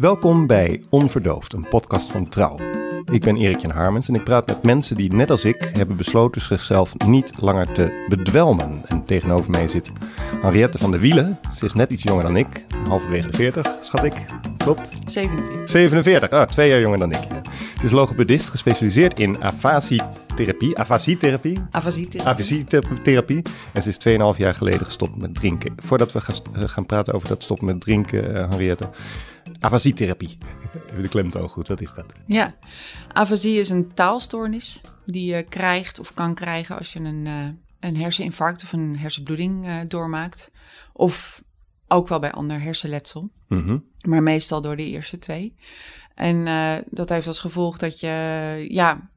Welkom bij Onverdoofd, een podcast van Trouw. Ik ben Erik Harmens en ik praat met mensen die net als ik hebben besloten zichzelf niet langer te bedwelmen. En tegenover mij zit Henriette van der Wielen. Ze is net iets jonger dan ik, halverwege de 40, schat ik. Klopt? 47. 47, ah, twee jaar jonger dan ik. ja. Ze is logopedist, gespecialiseerd in afasietherapie. Afasietherapie? Afasietherapie. Afasietherapie. En ze is 2,5 jaar geleden gestopt met drinken. Voordat we gaan, eh, gaan praten over dat stoppen met drinken, eh, Henriette. Afasietherapie. Even de klemtoon goed, wat is dat? Ja, afasie is een taalstoornis die je krijgt of kan krijgen als je een, eh, een herseninfarct of een hersenbloeding doormaakt. Of ook wel bij ander hersenletsel, Mhm. Maar meestal door de eerste twee. En eh, dat heeft als gevolg dat je, ja,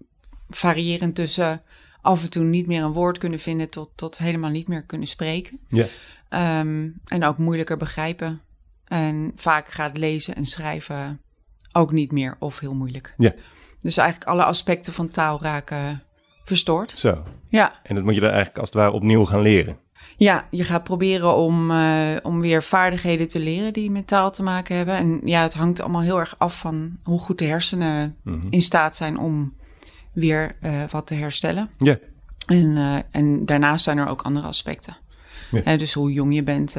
variërend tussen af en toe niet meer een woord kunnen vinden tot, tot helemaal niet meer kunnen spreken. Ja. Ehm, en ook moeilijker begrijpen. En vaak gaat lezen en schrijven ook niet meer of heel moeilijk. Ja. Dus eigenlijk alle aspecten van taal raken verstoord. Zo. Ja, En dat moet je dan eigenlijk als het ware opnieuw gaan leren. Ja je gaat proberen om, eh, om weer vaardigheden te leren die met taal te maken hebben. En ja, het hangt allemaal heel erg af van hoe goed de hersenen Mhm. in staat zijn om weer eh, wat te herstellen. Ja. En, eh, en daarnaast zijn er ook andere aspecten. Dus hoe jong je bent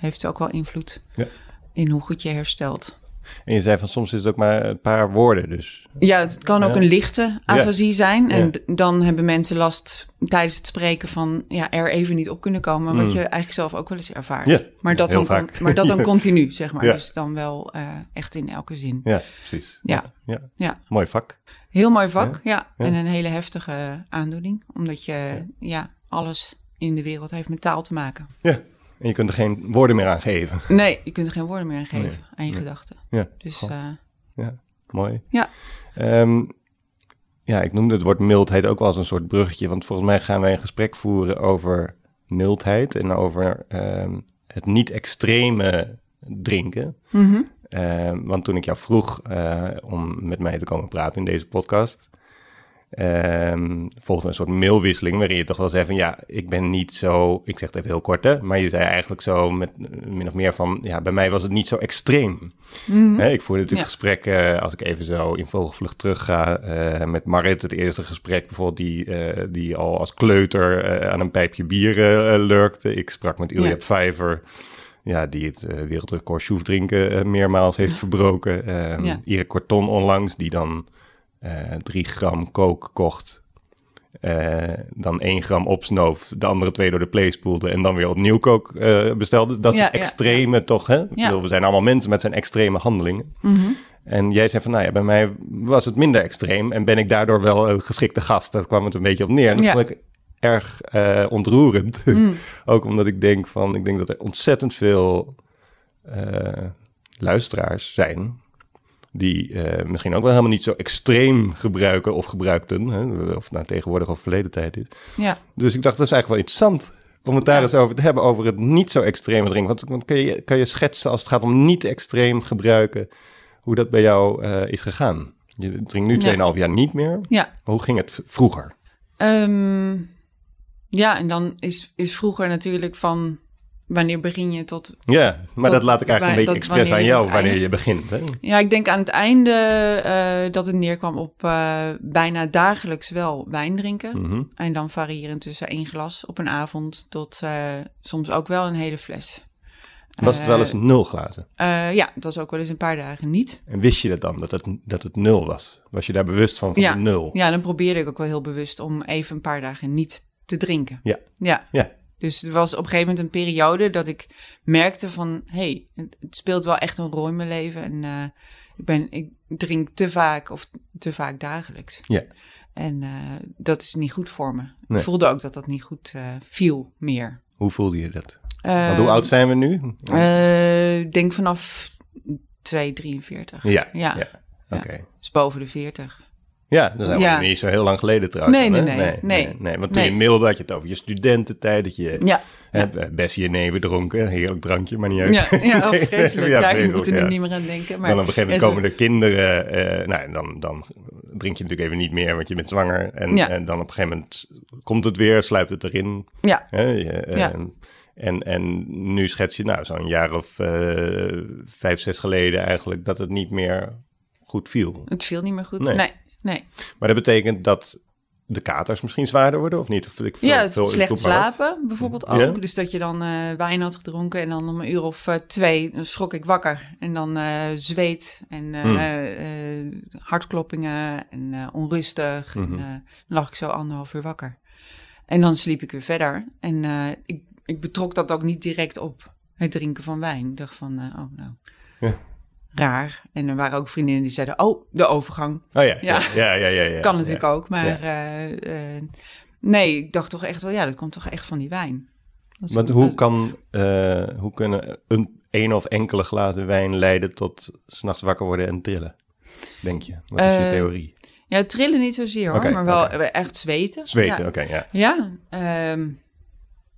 heeft ook wel invloed Ja. in hoe goed je herstelt. En je zei van soms is het ook maar een paar woorden dus. Ja, het kan ook Ja. een lichte afasie zijn. En Ja. dan hebben mensen last tijdens het spreken van ja, er even niet op kunnen komen. Wat je eigenlijk zelf ook wel eens ervaart. Ja, maar, dat dan, con- maar dat dan continu, zeg maar. Dus dan wel eh, echt in elke zin. Ja, precies. Ja. ja. Mooi vak. Heel mooi vak, ja. Ja. En een hele heftige aandoening. Omdat je ja. alles in de wereld heeft met taal te maken. Ja. En je kunt er geen woorden meer aan geven. Nee, je kunt er geen woorden meer aan geven Nee, aan je nee. gedachten. Ja. Dus eh, Ja, mooi. ja. Ehm, ja, ik noemde het woord mildheid ook wel als een soort bruggetje. Want volgens mij gaan wij een gesprek voeren over mildheid en over ehm, het niet extreme drinken. Mhm. Ehm, want toen ik jou vroeg eh, om met mij te komen praten in deze podcast, ehm, volgde een soort mailwisseling waarin je toch wel zei van ja, ik ben niet zo, ik zeg het even heel kort hè, maar je zei eigenlijk zo met eh, min of meer van ja, bij mij was het niet zo extreem. Hè, ik voerde natuurlijk Ja. gesprekken, als ik even zo in vogelvlucht terug ga, eh, met Marit, het eerste gesprek bijvoorbeeld, die, eh, die al als kleuter eh, aan een pijpje bier eh, lurkte. Ik sprak met Ilja Ja. Ja, die het eh, wereldrecord sjoef drinken eh, meermaals heeft verbroken. Eh Ja. Erik Corton onlangs, die dan eh drie gram kook kocht. eh, dan één gram opsnoof, de andere twee door de play spoelde en dan weer opnieuw kook eh, bestelde. Dat Ja, is ja, extreme toch, hè? Ja. we zijn allemaal mensen met zijn extreme handelingen. Mhm. En jij zei van, nou ja, bij mij was het minder extreem en ben ik daardoor wel een geschikte gast. Daar kwam het een beetje op neer. En dat Ja. vond ik erg eh, ontroerend. Mm. Ook omdat ik denk van, ik denk dat er ontzettend veel eh, luisteraars zijn die eh, misschien ook wel helemaal niet zo extreem gebruiken of gebruikten, hè, of nou tegenwoordig of verleden tijd is. ja. Dus ik dacht, dat is eigenlijk wel interessant om het daar Ja. eens over te hebben, over het niet zo extreme drinken. Want, want kun, je, kun je schetsen als het gaat om niet extreem gebruiken, hoe dat bij jou eh, is gegaan? Je drinkt nu 2,5 jaar niet meer. ja. Maar hoe ging het vroeger? Ehm, ja, en dan is, is vroeger natuurlijk van wanneer begin je tot... Ja, maar Tot dat laat ik eigenlijk een beetje expres aan jou, wanneer je begint. Hè? Ja, ik denk aan het einde eh, dat het neerkwam op eh, bijna dagelijks wel wijn drinken. Mhm. En dan variëren tussen één glas op een avond tot eh, soms ook wel een hele fles. Was het wel eens nul glazen? Ja, dat was ook wel eens een paar dagen niet. En wist je dat dan, dat het, dat het nul was? Was je daar bewust van, van Ja. nul? Ja, dan probeerde ik ook wel heel bewust om even een paar dagen niet te drinken. Ja. Ja. Ja. Dus er was op een gegeven moment een periode dat ik merkte van... hé, hey, het, speelt wel echt een rol in mijn leven. En eh, ik, ben, ik drink te vaak of te vaak dagelijks. Ja. En eh, dat is niet goed voor me. Nee. Ik voelde ook dat dat niet goed eh, viel meer. Hoe voelde je dat? Want hoe oud zijn we nu? Ik denk vanaf 2,43. ja, ja. ja. Oké. Dus boven de 40. Ja, dat is Ja. niet zo heel lang geleden trouwens. Nee, nee, nee, nee. nee. Want toen je mailde had je het over je studententijd, dat je Ja. hè, Bessie en neven dronken, heerlijk drankje, maar niet uit. Ja, ja oh, vreselijk. Ja, ik moet er nu niet meer aan denken. Maar dan op een gegeven moment komen er kinderen, eh, nou, en dan, dan drink je natuurlijk even niet meer, want je bent zwanger. En, en dan op een gegeven moment komt het weer, sluipt het erin. Ja, Hè? Eh, Ja. En, en nu schets je, nou, zo'n jaar of eh, vijf, zes geleden eigenlijk, dat het niet meer goed viel. het viel niet meer goed. Nee. Nee, nee. Maar dat betekent dat de katers misschien zwaarder worden, of niet? Of ik veel- Ja, het veel- slecht slapen bijvoorbeeld ook. Ja. Dus dat je dan eh, wijn had gedronken en dan om een uur of eh, twee schrok ik wakker. En dan eh, zweet en Hmm. hartkloppingen en onrustig. Mhm. En eh, dan lag ik zo anderhalf uur wakker. En dan sliep ik weer verder. En ik, ik betrok dat ook niet direct op het drinken van wijn. Ik dacht van, oh nou, Ja. Raar. En er waren ook vriendinnen die zeiden, oh, de overgang. Oh ja, ja, Ja. ja, ja. kan natuurlijk ook, maar eh, eh, nee, ik dacht toch echt wel, ja, dat komt toch echt van die wijn. Want hoe, kan, eh, hoe kunnen een, een of enkele glazen wijn leiden tot s'nachts wakker worden en trillen? Denk je? Wat is je theorie? Ja, trillen niet zozeer hoor, maar wel echt zweten. Zweten, oké, ja. ja ehm,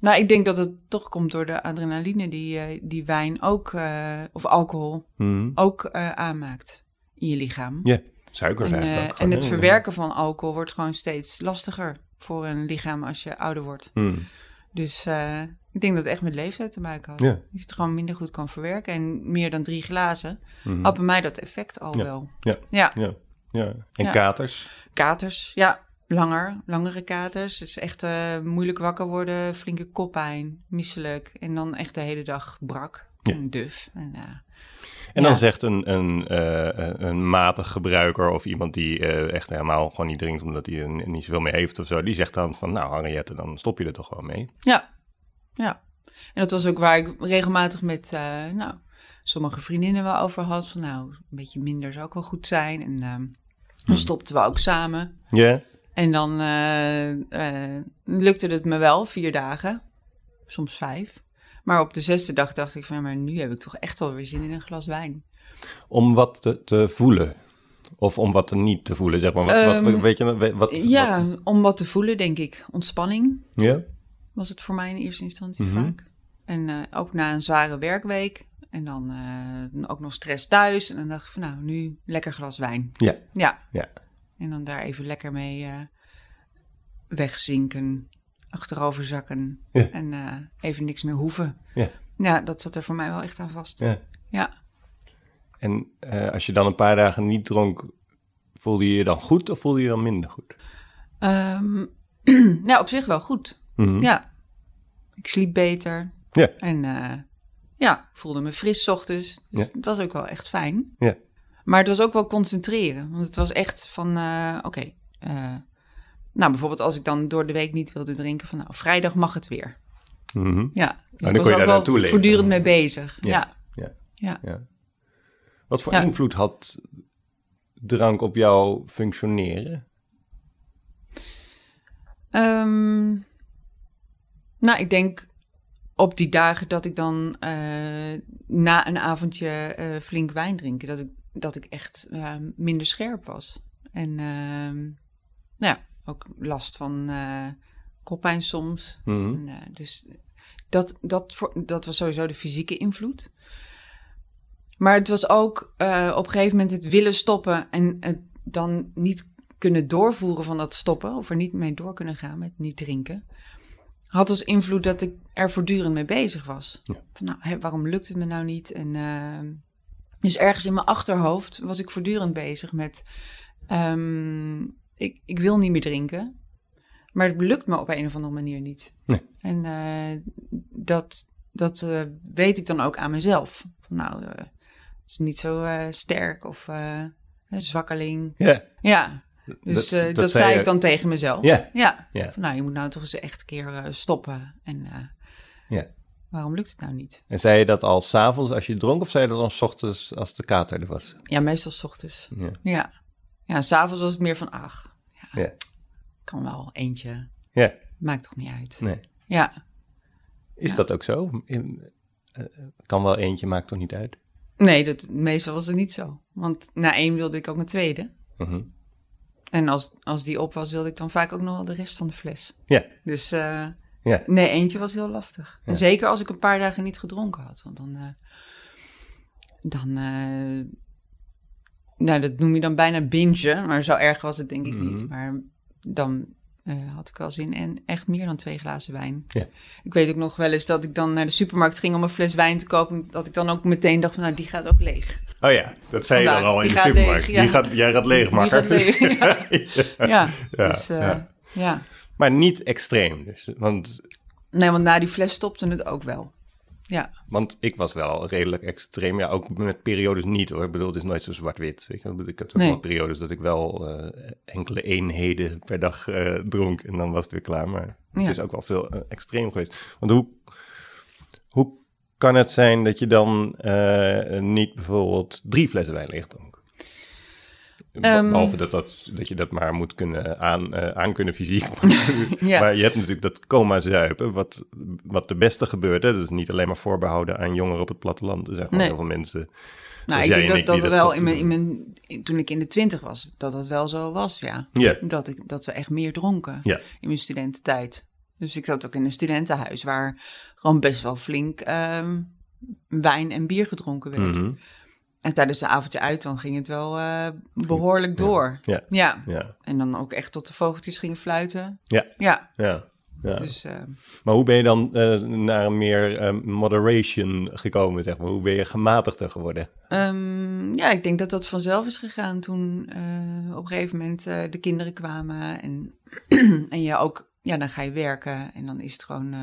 nou, ik denk dat het toch komt door de adrenaline die, eh, die wijn ook, eh, of alcohol, Mhm. ook eh, aanmaakt in je lichaam. Ja, suikers En, ook en het verwerken van alcohol wordt gewoon steeds lastiger voor een lichaam als je ouder wordt. Mhm. Dus ik denk dat het echt met leeftijd te maken had. Dat je het gewoon minder goed kan verwerken. En meer dan drie glazen Mhm. had bij mij dat effect al Ja. wel. Ja. ja. Ja, ja. En katers? Katers, ja. Langer, langere katers. Dus echt eh, moeilijk wakker worden, flinke koppijn, misselijk. En dan echt de hele dag brak Ja. en duf. En, En Ja. dan zegt een, een, eh, een matig gebruiker of iemand die eh, echt helemaal gewoon niet drinkt omdat hij er niet zoveel mee heeft of zo, die zegt dan van nou Henriette, dan stop je er toch wel mee. ja, ja. En dat was ook waar ik regelmatig met nou, sommige vriendinnen wel over had. Van nou, een beetje minder zou ook wel goed zijn. En ehm, Hmm. dan stopten we ook samen. Ja? En dan eh, eh, lukte het me wel, vier dagen, soms vijf. Maar op de zesde dag dacht ik van, maar nu heb ik toch echt wel weer zin in een glas wijn. Om wat te, te voelen. Of om wat niet te voelen, zeg maar. Wat, wat, Ehm, weet je, wat, wat- Ja, om wat te voelen, denk ik. Ontspanning ja? was het voor mij in eerste instantie Mhm. vaak. En eh, ook na een zware werkweek. En dan ook nog stress thuis. En dan dacht ik van, nou, nu lekker glas wijn. Ja. Ja. Ja. En dan daar even lekker mee eh, wegzinken, achterover zakken. Ja. En eh, even niks meer hoeven. Ja. Ja, dat zat er voor mij wel echt aan vast. ja. Ja. En eh, als je dan een paar dagen niet dronk, voelde je je dan goed of voelde je je dan minder goed? Ehm, nou, op zich wel goed. Mhm. Ja. Ik sliep beter. Ja. En ja, voelde me fris 's ochtends. Dus Ja. het was ook wel echt fijn. Ja. Maar het was ook wel concentreren. Want het was echt van, eh, oké. eh, nou, bijvoorbeeld als ik dan door de week niet wilde drinken, van nou, vrijdag mag het weer. Mhm. Ja. Dus dan ik kon je daar naartoe wel voortdurend mee bezig. Ja. Ja. Ja. Wat voor Ja. invloed had drank op jouw functioneren? Ehm, nou, ik denk op die dagen dat ik dan eh, na een avondje flink wijn drinken, dat ik, dat ik echt eh, minder scherp was. En ehm, nou ja, ook last van eh koppijn soms. Mhm. En, eh, dus dat, dat, voor, dat was sowieso de fysieke invloed. Maar het was ook op een gegeven moment het willen stoppen en het dan niet kunnen doorvoeren van dat stoppen, of er niet mee door kunnen gaan met niet drinken, had als invloed dat ik er voortdurend mee bezig was. Ja. Van, nou, waarom lukt het me nou niet? En, eh, dus ergens in mijn achterhoofd was ik voortdurend bezig met, ehm, ik, ik wil niet meer drinken, maar het lukt me op een of andere manier niet. Nee. En eh, dat, dat eh, weet ik dan ook aan mezelf. Van, nou, eh, het is niet zo sterk of zwakkeling. Ja. Ja, dus Dat- dat dat, zei ik dan tegen mezelf. Ja. Ja. Ja. Van, nou, je moet nou toch eens echt een keer stoppen. En Ja. Waarom lukt het nou niet? En zei je dat al s'avonds als je dronk of zei je dat dan 's ochtends als de kater er was? Ja, meestal 's ochtends. Ja. Ja. Ja, s'avonds was het meer van, ach, ja, Ja. kan wel eentje. Ja. Maakt toch niet uit. Nee. Ja. Is Ja. dat ook zo? In- eh, kan wel eentje, maakt toch niet uit? Nee, dat, meestal was het niet zo. Want na één wilde ik ook een tweede. Mhm. En als, als die op was, wilde ik dan vaak ook nog wel de rest van de fles. Ja. Dus eh, Ja. nee, eentje was heel lastig. Ja. En zeker als ik een paar dagen niet gedronken had. Want dan, eh, dan eh, nou, dat noem je dan bijna bingen, maar zo erg was het denk ik Mhm. niet. Maar dan eh, had ik wel zin en echt meer dan twee glazen wijn. Ja. Ik weet ook nog wel eens dat ik dan naar de supermarkt ging om een fles wijn te kopen, dat ik dan ook meteen dacht van, nou, die gaat ook leeg. Oh ja, dat zei je dan al in de supermarkt. leeg, ja. die gaat, jij gaat leeg, leeg, ja. Ja, Ja, dus ja. Maar niet extreem. Dus, want, Nee, want na die fles stopte het ook wel. Ja, want ik was wel redelijk extreem. Ja, ook met periodes niet hoor. Ik bedoel, het is nooit zo zwart-wit. Ik heb ook Nee. wel periodes dat ik wel eh, enkele eenheden per dag eh, dronk. En dan was het weer klaar. Maar het is ook wel veel eh, extreem geweest. Want hoe, hoe kan het zijn dat je dan niet bijvoorbeeld drie flessen wijn leeg Ehm. Behalve dat, dat, dat je dat maar moet kunnen aan, eh, aan kunnen fysiek. Ja. Maar je hebt natuurlijk dat coma zuipen, wat, wat de beste gebeurt. Hè? Dat is niet alleen maar voorbehouden aan jongeren op het platteland. Er zijn gewoon Nee. heel veel mensen. nou, ik denk en dat dat wel in mijn, in mijn, toen ik in de twintig was, dat dat wel zo was, ja. Dat, ik, dat we echt meer dronken in mijn studententijd. Dus ik zat ook in een studentenhuis waar gewoon best wel flink ehm, wijn en bier gedronken werd. Mhm. En tijdens de avondje uit dan ging het wel eh, behoorlijk door. Ja. ja. ja, En dan ook echt tot de vogeltjes gingen fluiten. Ja. Ja, ja. ja. dus eh, Maar hoe ben je dan eh, naar meer eh, moderation gekomen, zeg maar? Hoe ben je gematigder geworden? ehm, ja, ik denk dat dat vanzelf is gegaan toen op een gegeven moment de kinderen kwamen. En, en je ook, ja, dan ga je werken en dan is het gewoon,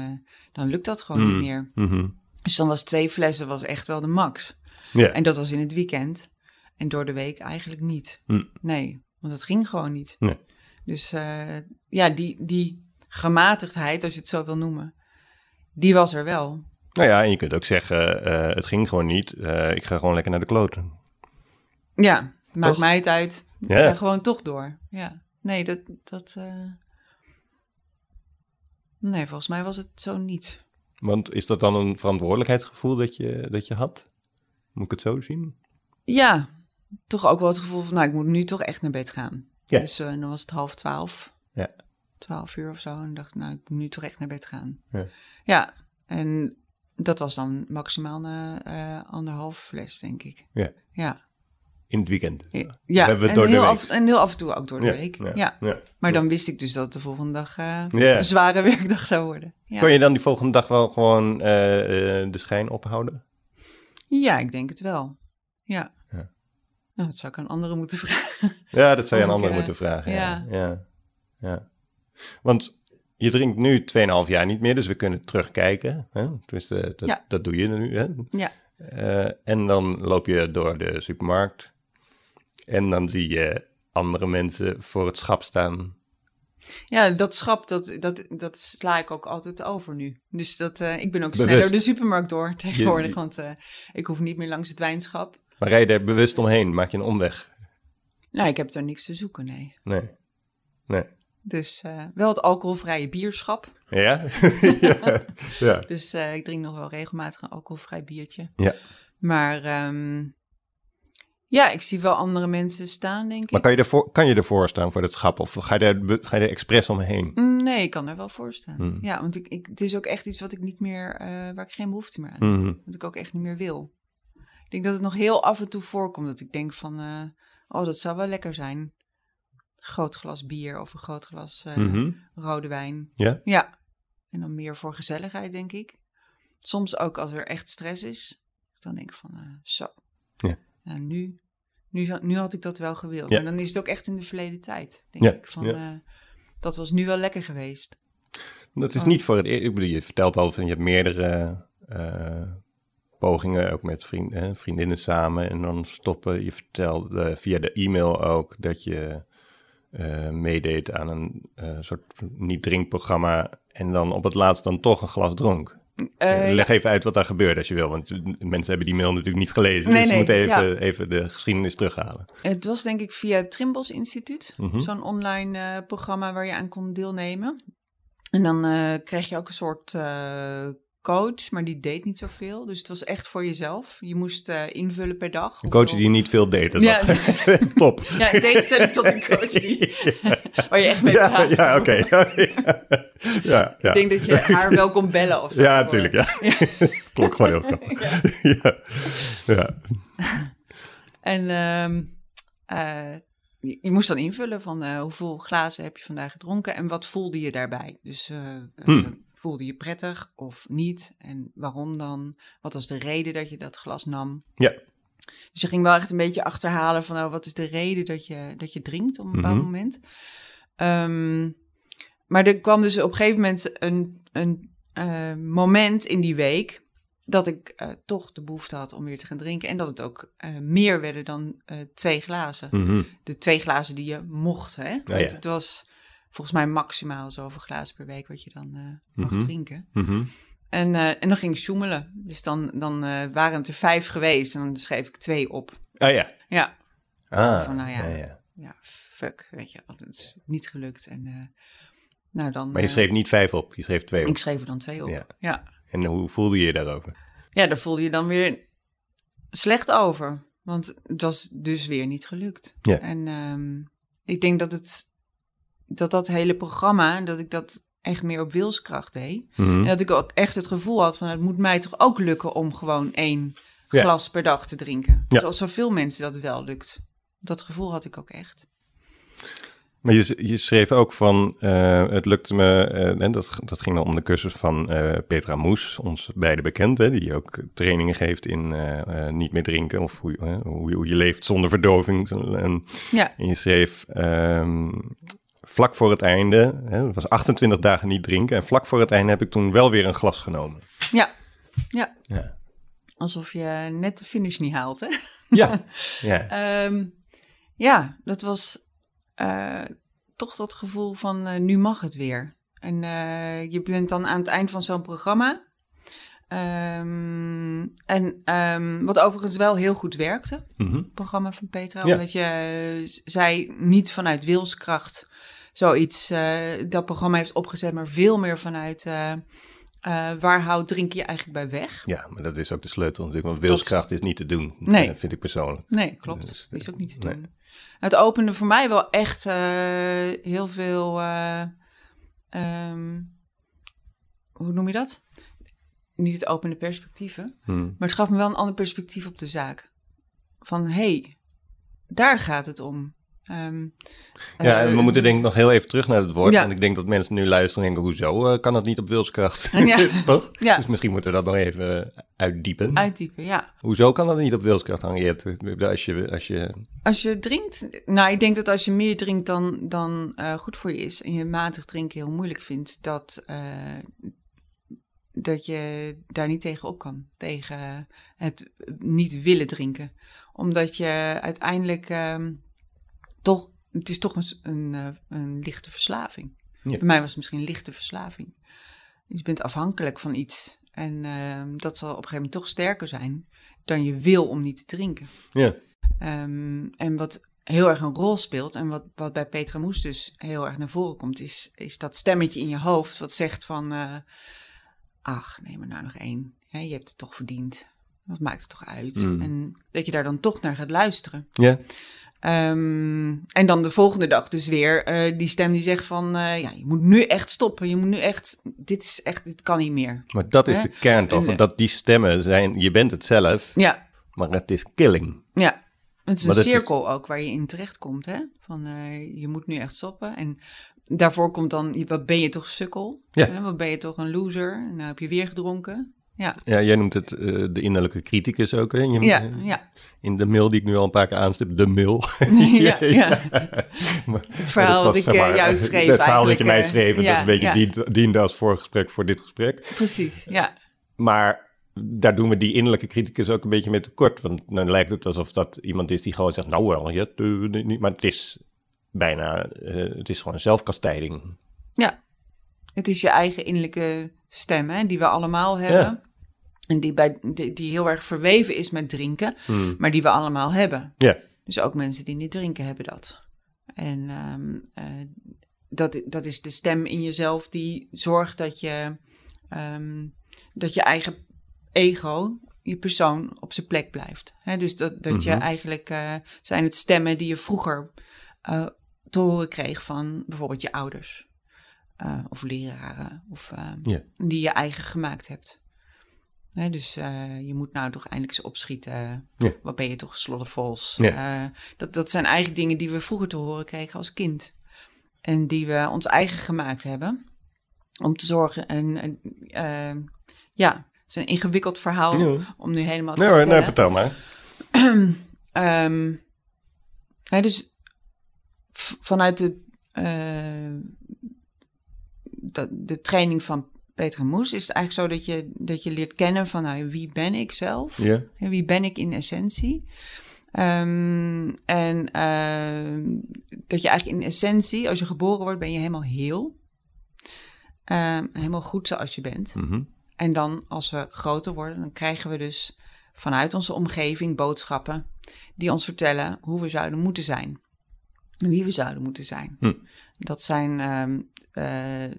dan lukt dat gewoon Mm. niet meer. Mhm. Dus dan was twee flessen was echt wel de max. Ja, En dat was in het weekend. En door de week eigenlijk niet. Hm. Nee, want dat ging gewoon niet. Nee. Dus eh, ja, die, die gematigdheid, als je het zo wil noemen, die was er wel. nou ja, en je kunt ook zeggen, eh, het ging gewoon niet. Eh, ik ga gewoon lekker naar de kloten. Ja, maakt mij het uit. Ik Ja. ga gewoon toch door. Ja, nee, dat... dat Nee, volgens mij was het zo niet. Want is dat dan een verantwoordelijkheidsgevoel dat je, dat je had? Moet ik het zo zien? Ja, toch ook wel het gevoel van, nou, ik moet nu toch echt naar bed gaan. Ja. Dus eh, dan was het half twaalf. Ja. Twaalf uur of zo. En dacht, nou, ik moet nu toch echt naar bed gaan. Ja. Ja, en dat was dan maximaal na eh, anderhalf fles, denk ik. Ja. Ja, In het weekend. ja. ja. hebben we het en, door de heel week. af, en heel af en toe ook door de Ja, week. ja, Ja. Maar dan wist ik dus dat het de volgende dag eh, een zware werkdag zou worden. Ja. Kon je dan die volgende dag wel gewoon eh, de schijn ophouden? Ja, ik denk het wel. Ja. Ja. Nou, dat zou ik aan anderen moeten vragen. Ja, dat zou je aan anderen eh, moeten vragen. Ja. ja. Ja. Want je drinkt nu 2,5 jaar niet meer, dus we kunnen terugkijken. Hè? Dus dat, Ja. dat doe je nu. Hè? Ja. Eh, en dan loop je door de supermarkt. En dan zie je andere mensen voor het schap staan. Ja, dat schap, dat, dat, dat sla ik ook altijd over nu. Dus dat, eh, ik ben ook Bewust. sneller de supermarkt door tegenwoordig, Je- want eh, ik hoef niet meer langs het wijnschap. Maar rij je er bewust omheen? Maak je een omweg? Nou, ik heb daar niks te zoeken, nee. Nee. Nee. Dus eh, wel het alcoholvrije bierschap. Ja? ja. ja. Dus ik drink nog wel regelmatig een alcoholvrij biertje. Ja. Maar ehm, ja, ik zie wel andere mensen staan, denk ik. Maar kan je, ervoor, kan je ervoor staan voor het schap? Of ga je er, ga je er expres omheen? Mm, Nee, ik kan er wel voor staan. Hmm. Ja, want ik, ik, het is ook echt iets wat ik niet meer, eh, waar ik geen behoefte meer aan heb. Mhm. Wat ik ook echt niet meer wil. Ik denk dat het nog heel af en toe voorkomt dat ik denk van, eh, oh, dat zou wel lekker zijn. Een groot glas bier of een groot glas eh, Mhm. rode wijn. Ja? Ja. En dan meer voor gezelligheid, denk ik. Soms ook als er echt stress is. Dan denk ik van, zo. Ja. Nou, nu, nu, nu had ik dat wel gewild. Ja. Maar dan is het ook echt in de verleden tijd, denk Ja, ik. Van, ja. eh, dat was nu wel lekker geweest. Dat is Oh. niet voor het eerst. Ik bedoel, je vertelt al van je hebt meerdere eh, pogingen, ook met vriend, hè, vriendinnen samen. En dan stoppen. Je vertelde via de e-mail ook dat je eh, meedeed aan een eh, soort niet-drinkprogramma. En dan op het laatst dan toch een glas dronk. Eh, Leg even uit wat daar gebeurde als je wil. Want mensen hebben die mail natuurlijk niet gelezen. Nee, dus we nee, moeten even, ja. even de geschiedenis terughalen. Het was denk ik via het Trimbos Instituut. Mhm. Zo'n online eh, programma waar je aan kon deelnemen. En dan eh, kreeg je ook een soort coach, maar die deed niet zoveel. Dus het was echt voor jezelf. Je moest eh, invullen per dag. Een coach hoeveel- die niet veel deed. Dat Ja. was top. Ja, in tegenstelling tot een coach die, waar je echt mee Ja, praat. ja oké. ja, ja. Ik denk dat je haar wel kon bellen of zo. Ja, natuurlijk. Ja. Klonk gewoon heel grappig. Ja. ja. En ehm, eh, je, je moest dan invullen van eh, hoeveel glazen heb je vandaag gedronken en wat voelde je daarbij. Dus Hmm. Voelde je prettig of niet en waarom dan? Wat was de reden dat je dat glas nam? Ja. Dus je ging wel echt een beetje achterhalen van nou, wat is de reden dat je, dat je drinkt op een bepaald Mhm. moment. Ehm, maar er kwam dus op een gegeven moment een, een eh, moment in die week dat ik eh, toch de behoefte had om weer te gaan drinken. En dat het ook eh, meer werden dan twee glazen. Mhm. De twee glazen die je mocht, hè? Want ja. het was volgens mij maximaal zoveel glazen per week wat je dan eh, mag Mhm. drinken. Mhm. En, eh, en dan ging ik zoemelen. Dus dan, dan eh, waren het er vijf geweest en dan schreef ik twee op. Ah ja. Ja, Ah, Van, nou ja. ja, ja. ja, fuck, weet je, het is niet gelukt. En eh, nou dan... Maar je schreef niet vijf op, je schreef twee op. Ik schreef er dan twee op. Ja. Ja. ja. En hoe voelde je je daarover? daar voelde je dan weer slecht over. Want het was dus weer niet gelukt. Ja. En ehm, ik denk dat het dat dat hele programma, dat ik dat echt meer op wilskracht deed. Mhm. En dat ik ook echt het gevoel had van het moet mij toch ook lukken om gewoon één Ja. glas per dag te drinken. Ja. Zoals zoveel mensen dat wel lukt. Dat gevoel had ik ook echt. Maar je, je schreef ook van, eh, het lukte me, eh, en dat, dat ging dan om de cursus van eh, Petra Moes, ons beide bekend, hè, die ook trainingen geeft in eh, eh, niet meer drinken of hoe, hoe, je- hoe je leeft zonder verdoving. En, Ja, en je schreef ehm, vlak voor het einde, hè, het was 28 dagen niet drinken, en vlak voor het einde heb ik toen wel weer een glas genomen. ja, ja. Ja, Alsof je net de finish niet haalt, hè? ja, ja. Ehm, ja, dat was eh, toch dat gevoel van eh, nu mag het weer. En eh, je bent dan aan het eind van zo'n programma. Ehm, en ehm, wat overigens wel heel goed werkte, Mhm. het programma van Petra. Ja. Omdat je, zij niet vanuit wilskracht zoiets, eh, dat programma heeft opgezet, maar veel meer vanuit eh, eh, waar houdt drink je eigenlijk bij weg. ja, maar dat is ook de sleutel natuurlijk, want wilskracht is niet te doen, Nee. vind ik persoonlijk. Nee, klopt. Dus, is ook niet te nee. doen. Het opende voor mij wel echt heel veel. eh, ehm, hoe noem je dat? Niet het opende perspectieven, Hmm. maar het gaf me wel een ander perspectief op de zaak. Van hé, hey, daar gaat het om. Ehm, Ja, eh, en we moeten denk ik nog heel even terug naar het woord. Ja. Want ik denk dat mensen nu luisteren en denken, hoezo eh, kan dat niet op wilskracht? Ja. Toch? Ja. Dus misschien moeten we dat nog even uitdiepen. Uitdiepen, ja. Hoezo kan dat niet op wilskracht, Henriette? Als je, als je... Als je drinkt, nou, ik denk dat als je meer drinkt dan, dan eh, goed voor je is en je matig drinken heel moeilijk vindt, dat, eh, dat je daar niet tegen op kan. Tegen het niet willen drinken. Omdat je uiteindelijk ehm, toch, het is toch een, een, eh, een lichte verslaving. Ja. Bij mij was het misschien een lichte verslaving. Je bent afhankelijk van iets. En ehm, dat zal op een gegeven moment toch sterker zijn dan je wil om niet te drinken. Ja. Ehm, en wat heel erg een rol speelt en wat, wat bij Petra Moes dus heel erg naar voren komt, is, is dat stemmetje in je hoofd wat zegt van, eh, ach, neem er nou nog één. Je hebt het toch verdiend. Wat maakt het toch uit? Mm. En dat je daar dan toch naar gaat luisteren. Ja. Ehm, en dan de volgende dag dus weer eh, die stem die zegt van, eh, ja, je moet nu echt stoppen. Je moet nu echt, dit is echt, dit kan niet meer. Maar dat is Hè? de kern toch? En, eh, dat die stemmen zijn, je bent het zelf, Ja, maar het is killing. Ja, het is Maar een is- cirkel ook waar je in terechtkomt, hè? Van je moet nu echt stoppen. En daarvoor komt dan, wat ben je toch sukkel? Ja. Hè? Wat ben je toch een loser? Nou heb je weer gedronken. Ja, Ja, jij noemt het eh, de innerlijke criticus ook. Hè? Je- ja, ja. In de mail die ik nu al een paar keer aanstip, de mail. ja, ja. Maar- Het verhaal dat ik eh, maar, schreef Het verhaal dat je mij eigenlijk, schreef, eh, dat ja, een beetje ja. diende als voorgesprek voor dit gesprek. Precies, ja. Maar daar doen we die innerlijke criticus ook een beetje mee tekort. Want dan lijkt het alsof dat iemand is die gewoon zegt, nou wel, ja, eh, niet. maar het is bijna, eh, het is gewoon zelfkastijding. Ja, het is je eigen innerlijke stem, hè, die we allemaal hebben. En die, bij, die, die heel erg verweven is met drinken, Hmm. maar die we allemaal hebben. Ja, Dus ook mensen die niet drinken hebben dat. En ehm, eh, dat, dat is de stem in jezelf die zorgt dat je, ehm, dat je eigen ego, je persoon, op zijn plek blijft. Dus dat, dat je Mhm. eigenlijk eh, zijn het stemmen die je vroeger eh, te horen kreeg van bijvoorbeeld je ouders. of leraren, of, eh, Ja. die je eigen gemaakt hebt. Dus eh, je moet nou toch eindelijk eens opschieten. Ja. Wat ben je toch sloddervols. Ja. Eh, dat, dat zijn eigenlijk dingen die we vroeger te horen kregen als kind. En die we ons eigen gemaakt hebben. Om te zorgen. En, en eh, ja, het is een ingewikkeld verhaal Ja. om nu helemaal te Nee hoor, nee, vertellen. vertel maar. Hè, dus vanuit de, de, de training van Petra Moes is het eigenlijk zo dat je, dat je leert kennen van nou, wie ben ik zelf? Ja. Wie ben ik in essentie? Ehm, en ehm, dat je eigenlijk in essentie, als je geboren wordt, ben je helemaal heel. Ehm, helemaal goed zoals je bent. Mhm. En dan als we groter worden, dan krijgen we dus vanuit onze omgeving boodschappen die ons vertellen hoe we zouden moeten zijn. Wie we zouden moeten zijn. Hm. Dat zijn, eh,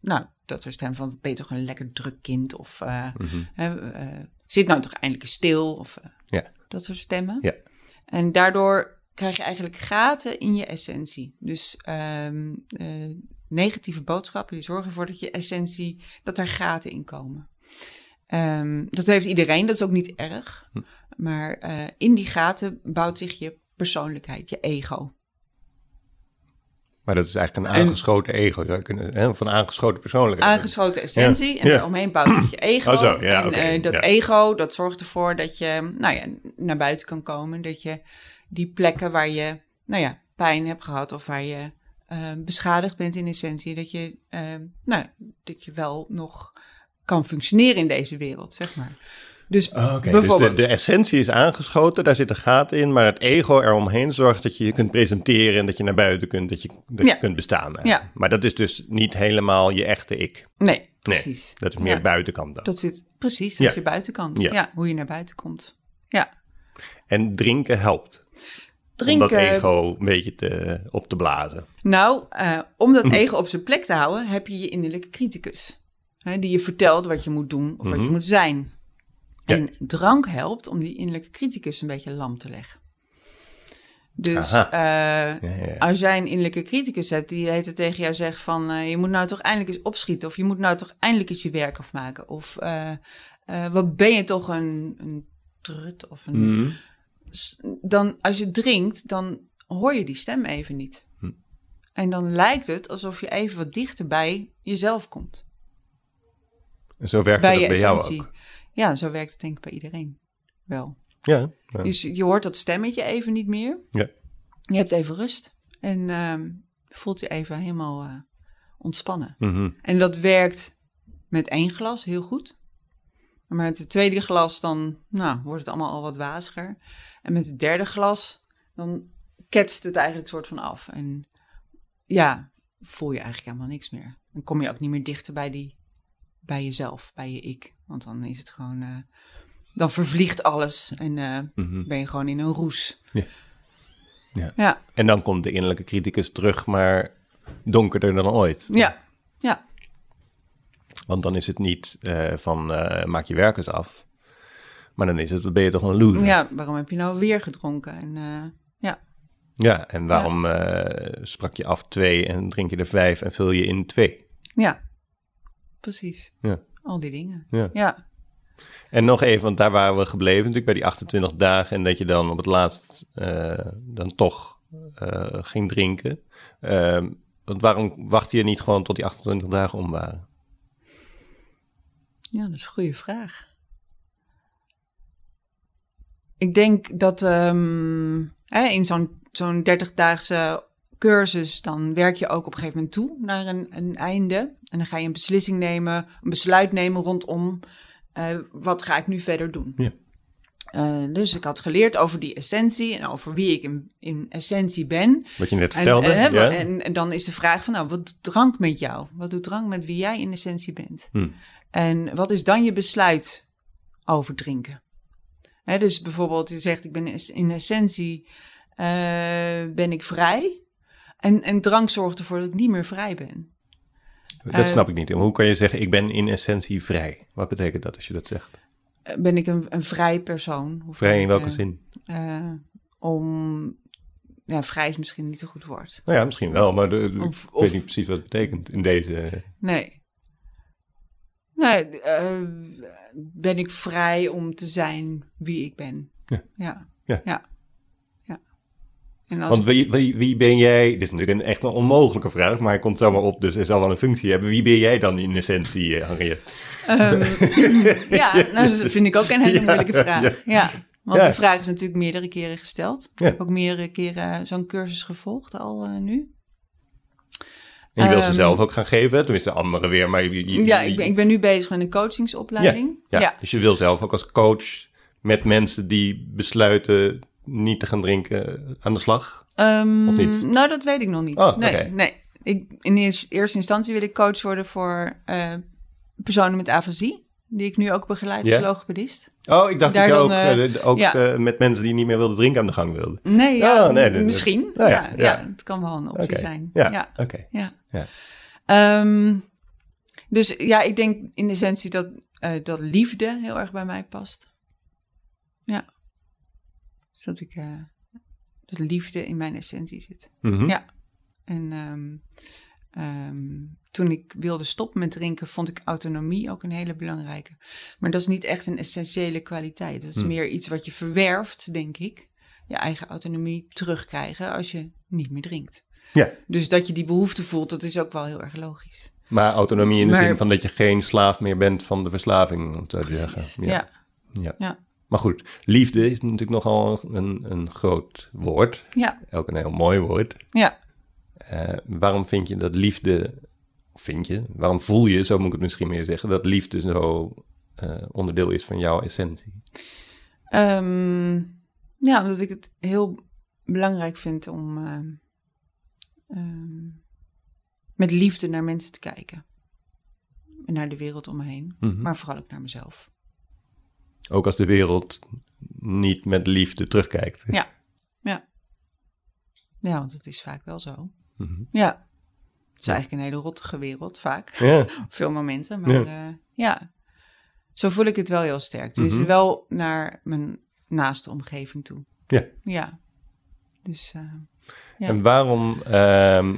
nou, dat is stem van, ben je toch een lekker druk kind? Of eh, Mhm. eh, zit nou toch eindelijk eens stil? Of eh, Ja. dat soort stemmen. Ja. En daardoor krijg je eigenlijk gaten in je essentie. Dus ehm, eh, negatieve boodschappen die zorgen ervoor dat je essentie, dat er gaten in komen. Ehm, dat heeft iedereen, dat is ook niet erg. Hm. Maar in die gaten bouwt zich je persoonlijkheid, je ego. Maar dat is eigenlijk een En- aangeschoten ego. Zou kunnen, hè? Of een aangeschoten persoonlijkheid. Aangeschoten essentie Ja. en Ja. daaromheen bouwt je ego. Oh zo, ja, en eh, dat ego, dat zorgt ervoor dat je nou ja, naar buiten kan komen. Dat je die plekken waar je nou ja, pijn hebt gehad of waar je eh, beschadigd bent in essentie, dat je, eh, nou, dat je wel nog kan functioneren in deze wereld, zeg maar. Dus Oh, Oké, dus de, bijvoorbeeld, de essentie is aangeschoten, daar zitten gaten in, maar het ego eromheen zorgt dat je je kunt presenteren en dat je naar buiten kunt, dat je, dat Ja. je kunt bestaan. Ja. Maar dat is dus niet helemaal je echte ik. nee, precies. Dat is meer Ja. buitenkant dan. Dat zit precies, dat is je buitenkant. Ja. Ja. hoe je naar buiten komt. Ja. En drinken helpt. Drinken, Om dat ego een beetje te, op te blazen. Nou, eh, om dat Mhm. ego op zijn plek te houden, heb je je innerlijke criticus. Hè, die je vertelt wat je moet doen of wat je Mhm. moet zijn. Ja. En drank helpt om die innerlijke criticus een beetje lam te leggen. Dus eh, Ja, ja, ja. als jij een innerlijke criticus hebt die heet het tegen jou zegt van... eh, je moet nou toch eindelijk eens opschieten of je moet nou toch eindelijk eens je werk afmaken. Of eh, wat ben je toch een, een trut of een Mhm. dan als je drinkt, dan hoor je die stem even niet. Hm. En dan lijkt het alsof je even wat dichter bij jezelf komt. En zo werkt bij je bij jou ook. Ja, zo werkt het denk ik bij iedereen wel. Ja, ja. Dus je hoort dat stemmetje even niet meer. Ja. Je hebt even rust. En ehm, voelt je even helemaal eh, ontspannen. Mhm. En dat werkt met één glas heel goed. Maar met het tweede glas dan nou, wordt het allemaal al wat waziger. En met het derde glas dan ketst het eigenlijk soort van af. En ja, voel je eigenlijk helemaal niks meer. Dan kom je ook niet meer dichter bij, die, bij jezelf, bij je ik. Want dan is het gewoon... eh, dan vervliegt alles en Mhm. ben je gewoon in een roes. Ja. Ja. Ja, En dan komt de innerlijke criticus terug, maar donkerder dan ooit. ja, ja. Want dan is het niet eh, van maak je werk eens af. Maar dan is het, ben je toch een loser? ja waarom heb je nou weer gedronken? En ja, Ja, en waarom sprak je af twee en drink je er vijf en vul je in twee? ja, precies. Ja. Al die dingen. Ja. Ja, En nog even, want daar waren we gebleven natuurlijk bij die 28 dagen. En dat je dan op het laatst eh, dan toch eh, ging drinken. Ehm, want waarom wachtte je niet gewoon tot die 28 dagen om waren? Ja, dat is een goede vraag. Ik denk dat ehm, hè, in zo'n zo'n 30-daagse cursus, dan werk je ook op een gegeven moment toe naar een, een einde. En dan ga je een beslissing nemen, een besluit nemen rondom eh, wat ga ik nu verder doen. Ja. Eh, dus ik had geleerd over die essentie en over wie ik in, in essentie ben. Wat je net En, vertelde. eh, ja? en, en dan is de vraag van, nou, wat doet drank met jou? Wat doet drank met wie jij in essentie bent? Hm. En wat is dan je besluit over drinken? Hè, dus bijvoorbeeld, je zegt, ik ben in essentie ben ik vrij. En, en drank zorgt ervoor dat ik niet meer vrij ben. dat eh, snap ik niet. Hoe kan je zeggen, ik ben in essentie vrij? Wat betekent dat als je dat zegt? Eh, Ben ik een, een vrij persoon? Of Vrij in welke eh, zin? om, ja, vrij is misschien niet een goed woord. Nou ja, misschien wel, maar de, Of- ik of- weet niet precies wat het betekent in deze... Nee. Nee, ben ik vrij om te zijn wie ik ben. Ja. Ja. ja. En als Want wie, wie, wie ben jij? Dit is natuurlijk een echt een onmogelijke vraag, maar hij komt zomaar op, dus hij zal wel een functie hebben. Wie ben jij dan in essentie, eh, Henriette? Ehm, ja, nou, dat vind ik ook een hele Ja, moeilijke vraag. ja. Ja. Want Ja. de vraag is natuurlijk meerdere keren gesteld. Ik heb ook meerdere keren zo'n cursus gevolgd al eh, nu. En je wil ze Ehm, zelf ook gaan geven, tenminste anderen weer, maar je, je- Ja, ik ben, ik ben nu bezig met een coachingsopleiding. Ja, ja. dus je wil zelf ook als coach met mensen die besluiten niet te gaan drinken aan de slag? Ehm, Of niet? Nou, dat weet ik nog niet. Oh, nee, nee. Ik, in eers- eerste instantie wil ik coach worden voor eh, personen met afasie. Die ik nu ook begeleid als logopedist. Oh, ik dacht Daar dat je dan, ook, eh, eh, de- ook ja. met mensen die niet meer wilden drinken aan de gang wilde. Nee, ja, Oh, nee, misschien. Nou ja, ja, ja. het kan wel een optie zijn. Ja, ja. oké. Ja. Ja. Ehm, dus ja, ik denk in essentie dat, dat liefde heel erg bij mij past. Ja. Dus dat ik, eh, dat liefde in mijn essentie zit. Mhm. Ja. En ehm, ehm, toen ik wilde stoppen met drinken, vond ik autonomie ook een hele belangrijke. Maar dat is niet echt een essentiële kwaliteit. Dat is Hmm. meer iets wat je verwerft, denk ik. Je eigen autonomie terugkrijgen als je niet meer drinkt. Ja. Dus dat je die behoefte voelt, dat is ook wel heel erg logisch. Maar autonomie in de Maar- zin van dat je geen slaaf meer bent van de verslaving, om te zeggen. Ja. Ja. Ja. Maar goed, liefde is natuurlijk nogal een, een groot woord. Ja. Ook een heel mooi woord. Ja. Eh, waarom vind je dat liefde, of vind je, waarom voel je, zo moet ik het misschien meer zeggen, dat liefde zo eh, onderdeel is van jouw essentie? Ehm, ja, omdat ik het heel belangrijk vind om ehm, ehm, met liefde naar mensen te kijken. En naar de wereld om me heen. Mhm. Maar vooral ook naar mezelf. Ook als de wereld niet met liefde terugkijkt. Ja. Ja. Ja, want het is vaak wel zo. Mhm. Ja. Het is eigenlijk een hele rottige wereld, vaak. Ja. Veel momenten. Maar ja. ja, zo voel ik het wel heel sterk. Mhm. wel naar mijn naaste omgeving toe. Ja. Ja. Dus, eh, Ja. En waarom ehm,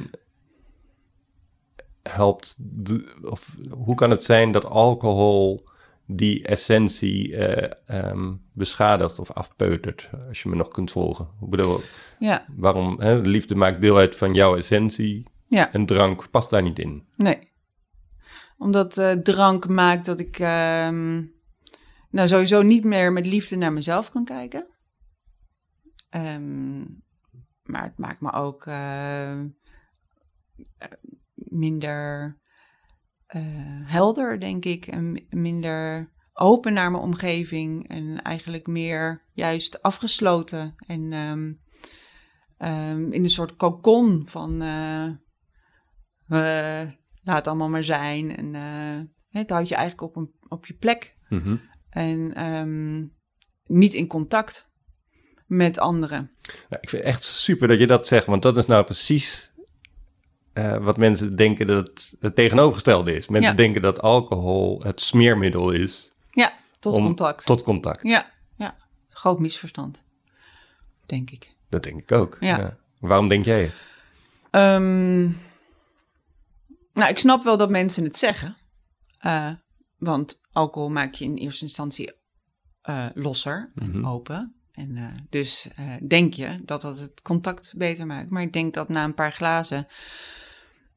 helpt, de, of hoe kan het zijn dat alcohol die essentie ehm, beschadigt of afpeutert, als je me nog kunt volgen? Ik bedoel, ja, waarom, hè, de liefde maakt deel uit van jouw essentie ja, en drank past daar niet in. nee. Omdat eh, drank maakt dat ik ehm, nou sowieso niet meer met liefde naar mezelf kan kijken. Ehm, maar het maakt me ook eh, minder eh, helder, denk ik. En mi- minder open naar mijn omgeving. En eigenlijk meer juist afgesloten. En ehm, ehm, in een soort kokon van... eh, laat allemaal maar zijn. En het houdt je eigenlijk op, een, op je plek. Mhm. En ehm, niet in contact met anderen. Ik vind het echt super dat je dat zegt, want dat is nou precies eh, wat mensen denken dat het, tegenovergestelde is. Mensen Ja. denken dat alcohol het smeermiddel is Ja, tot om- contact. tot contact. Ja, ja. Groot misverstand. Denk ik. Dat denk ik ook. Ja. Waarom denk jij het? Ehm, nou, ik snap wel dat mensen het zeggen. Eh, want alcohol maakt je in eerste instantie eh, losser en Mhm. open. En dus denk je dat dat het contact beter maakt. Maar ik denk dat na een paar glazen...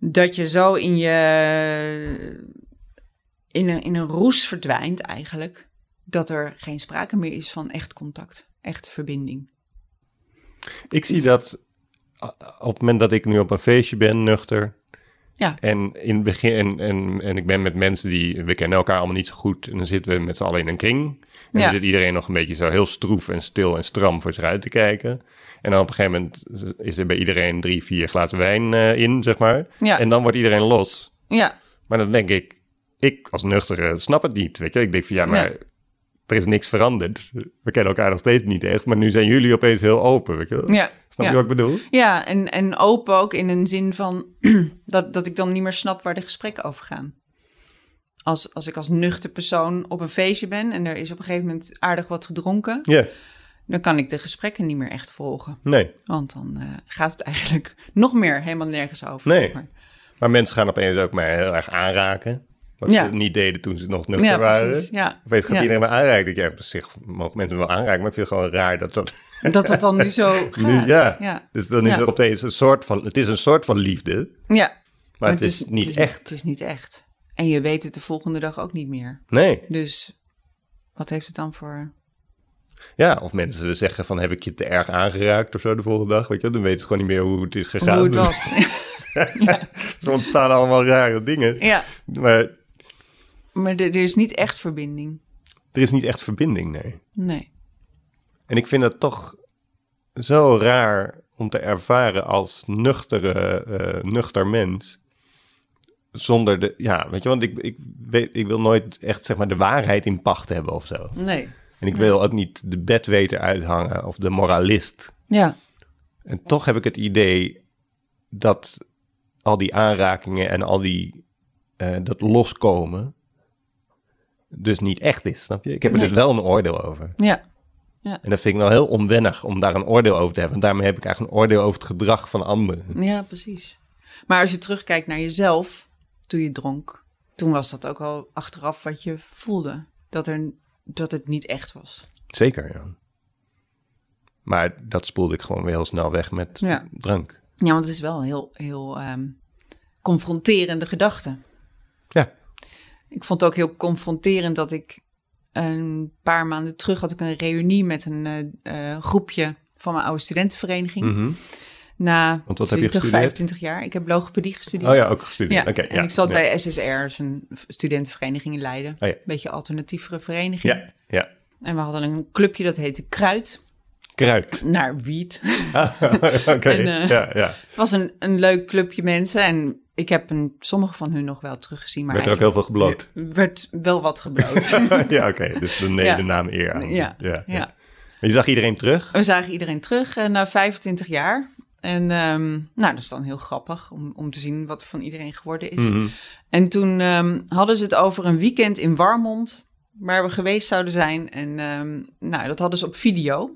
dat je zo in je... in een, in een roes verdwijnt eigenlijk... dat er geen sprake meer is van echt contact. Echt verbinding. Ik zie dat uh, op het moment dat ik nu op een feestje ben, nuchter. Ja. En in het begin, en, en, en ik ben met mensen die, we kennen elkaar allemaal niet zo goed. En dan zitten we met z'n allen in een kring. En Ja. dan zit iedereen nog een beetje zo heel stroef en stil en stram voor zich uit te kijken. En dan op een gegeven moment is er bij iedereen drie, vier glazen wijn eh, in, zeg maar. Ja, En dan wordt iedereen los. ja, Maar dan denk ik, ik als nuchtere snap het niet, weet je. Ik denk van ja, maar. Er is niks veranderd. We kennen elkaar nog steeds niet echt, maar nu zijn jullie opeens heel open, weet je. wel. ja. Snap ja. je wat ik bedoel? Ja, en, en open ook in een zin van dat, dat ik dan niet meer snap waar de gesprekken over gaan. Als, als ik als nuchter persoon op een feestje ben en er is op een gegeven moment aardig wat gedronken, Ja, dan kan ik de gesprekken niet meer echt volgen. nee. Want dan eh, gaat het eigenlijk nog meer helemaal nergens over. Nee. Maar, Maar mensen gaan opeens ook mij heel erg aanraken. Wat Ja. ze niet deden toen ze nog nuchter Ja, waren. Ja. Opeens gaat Ja. iedereen me aanraken. Ja, op zich mogen mensen me wel aanraken, maar ik vind het gewoon raar dat dat... Dat het dan nu zo gaat. Nu, ja. ja. Dus dan is Ja. er opeens een soort van... Het is een soort van liefde, Ja. maar, het, is, niet het echt. Het is niet echt. En je weet het de volgende dag ook niet meer. Nee. Dus wat heeft het dan voor... Ja, of mensen zullen zeggen van heb ik je te erg aangeraakt of zo de volgende dag. Weet je, dan weten ze gewoon niet meer hoe het is gegaan. hoe het was? Zo ontstaan allemaal rare dingen. ja. Maar Maar er, is niet echt verbinding. er is niet echt verbinding, nee. Nee. En ik vind dat toch zo raar om te ervaren als nuchtere, eh, nuchter mens. Zonder de, ja, weet je, want ik, ik, weet, ik wil nooit echt zeg maar de waarheid in pacht hebben of zo. Nee. En ik wil ook niet de bedweter uithangen of de moralist. Ja. En toch heb ik het idee dat al die aanrakingen en al die, eh, dat loskomen dus niet echt is, snap je? Ik heb er Nee. dus wel een oordeel over. Ja. En dat vind ik wel heel onwennig om daar een oordeel over te hebben. En daarmee heb ik eigenlijk een oordeel over het gedrag van anderen. Ja, precies. Maar als je terugkijkt naar jezelf toen je dronk, toen was dat ook al achteraf wat je voelde. Dat, er, dat het niet echt was. Zeker, ja. Maar dat spoelde ik gewoon weer heel snel weg met Ja. drank. Ja, want het is wel een heel, heel ehm, confronterende gedachte. Ja. Ik vond het ook heel confronterend dat ik een paar maanden terug had ik een reunie met een eh, eh, groepje van mijn oude studentenvereniging. Na wat heb je 20, gestudeerd? 25 jaar. Ik heb logopedie gestudeerd. Oh ja, ook gestudeerd. Ja, en ja, ik zat ja. bij SSR, een studentenvereniging in Leiden. Oh ja. Beetje alternatievere vereniging. Ja, ja. En we hadden een clubje dat heette Kruid, Kruid. naar wiet. Oké, En, eh, ja, ja. Het was een, een leuk clubje mensen en ik heb een, sommige van hun nog wel teruggezien. Maar Werd er ook heel veel gebloot? werd wel wat gebloot. ja, oké. Dus dan neem Ja. de naam eer aan. Ja, ja. je zag iedereen terug? We zagen iedereen terug eh, na 25 jaar. En ehm, nou, dat is dan heel grappig om, om te zien wat er van iedereen geworden is. Mhm. En toen ehm, hadden ze het over een weekend in Warmond, waar we geweest zouden zijn. En ehm, nou, dat hadden ze op video.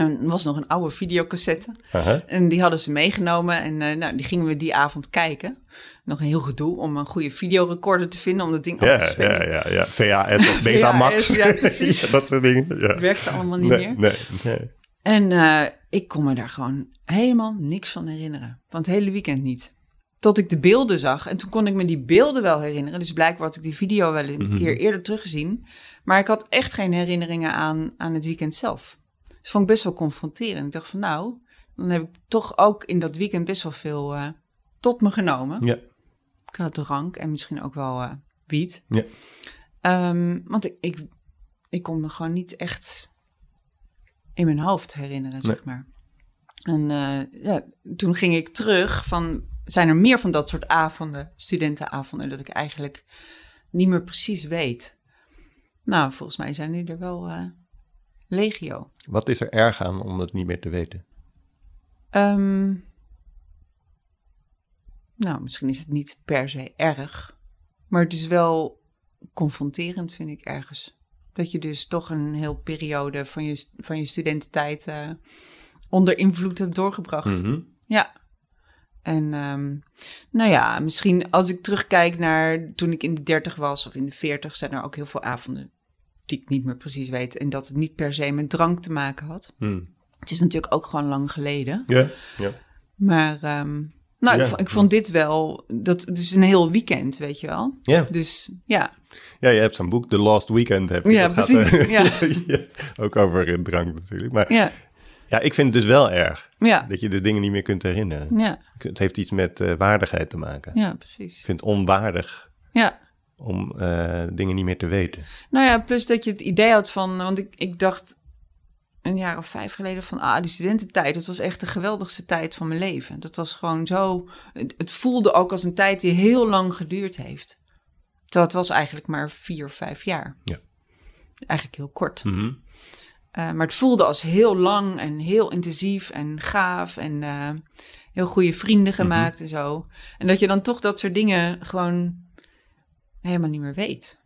En er was nog een oude videocassette. En die hadden ze meegenomen en eh, nou, die gingen we die avond kijken. Nog een heel gedoe om een goede videorecorder te vinden om dat ding af te spelen. ja, ja, ja. VHS of Betamax. Ja, precies. Ja, dat soort dingen. Ja. Het werkte allemaal niet Nee, meer. nee, nee. En eh, ik kon me daar gewoon helemaal niks van herinneren. Van het hele weekend niet. Tot ik de beelden zag. En toen kon ik me die beelden wel herinneren. Dus blijkbaar had ik die video wel een Mhm. keer eerder teruggezien. Maar ik had echt geen herinneringen aan, aan het weekend zelf. Dus vond ik best wel confronterend. Ik dacht van nou, dan heb ik toch ook in dat weekend best wel veel eh, tot me genomen. Ja. Ik had drank en misschien ook wel eh, wiet. Ja. Ehm, want ik, ik, ik kon me gewoon niet echt in mijn hoofd herinneren, zeg maar. En eh, ja, toen ging ik terug van, zijn er meer van dat soort avonden, studentenavonden, dat ik eigenlijk niet meer precies weet. Nou, volgens mij zijn die er wel legio. Wat is er erg aan om het niet meer te weten? Ehm, nou, misschien is het niet per se erg, maar het is wel confronterend, vind ik ergens. Dat je dus toch een heel periode van je, van je studententijd eh, onder invloed hebt doorgebracht. Mhm. Ja. En ehm, nou ja, misschien als ik terugkijk naar toen ik in de dertig was of in de veertig, zijn er ook heel veel avonden die ik niet meer precies weet. En dat het niet per se met drank te maken had. Hm. Het is natuurlijk ook gewoon lang geleden. Ja, ja. Maar ehm, nou, ik, vond, ik vond dit wel, dat, het is een heel weekend, weet je wel. Ja. Dus ja, ja, je hebt zo'n boek, The Last Weekend. Heb je. Ja, Dat gaat, precies. Ja. ja, ook over drank natuurlijk. Maar ja. ja, ik vind het dus wel erg ja, dat je de dingen niet meer kunt herinneren. ja, Het heeft iets met eh, waardigheid te maken. ja, Ik precies. vind het onwaardig Ja. Om eh, dingen niet meer te weten. Nou ja, plus dat je het idee had van, want ik, ik dacht een jaar of vijf geleden van, ah, die studententijd, dat was echt de geweldigste tijd van mijn leven. Dat was gewoon zo, het, het voelde ook als een tijd die heel lang geduurd heeft. Terwijl het was eigenlijk maar vier of vijf jaar. Ja. Eigenlijk heel kort. Mhm. Eh, maar het voelde als heel lang en heel intensief en gaaf en eh, heel goede vrienden gemaakt en zo. En dat je dan toch dat soort dingen gewoon helemaal niet meer weet.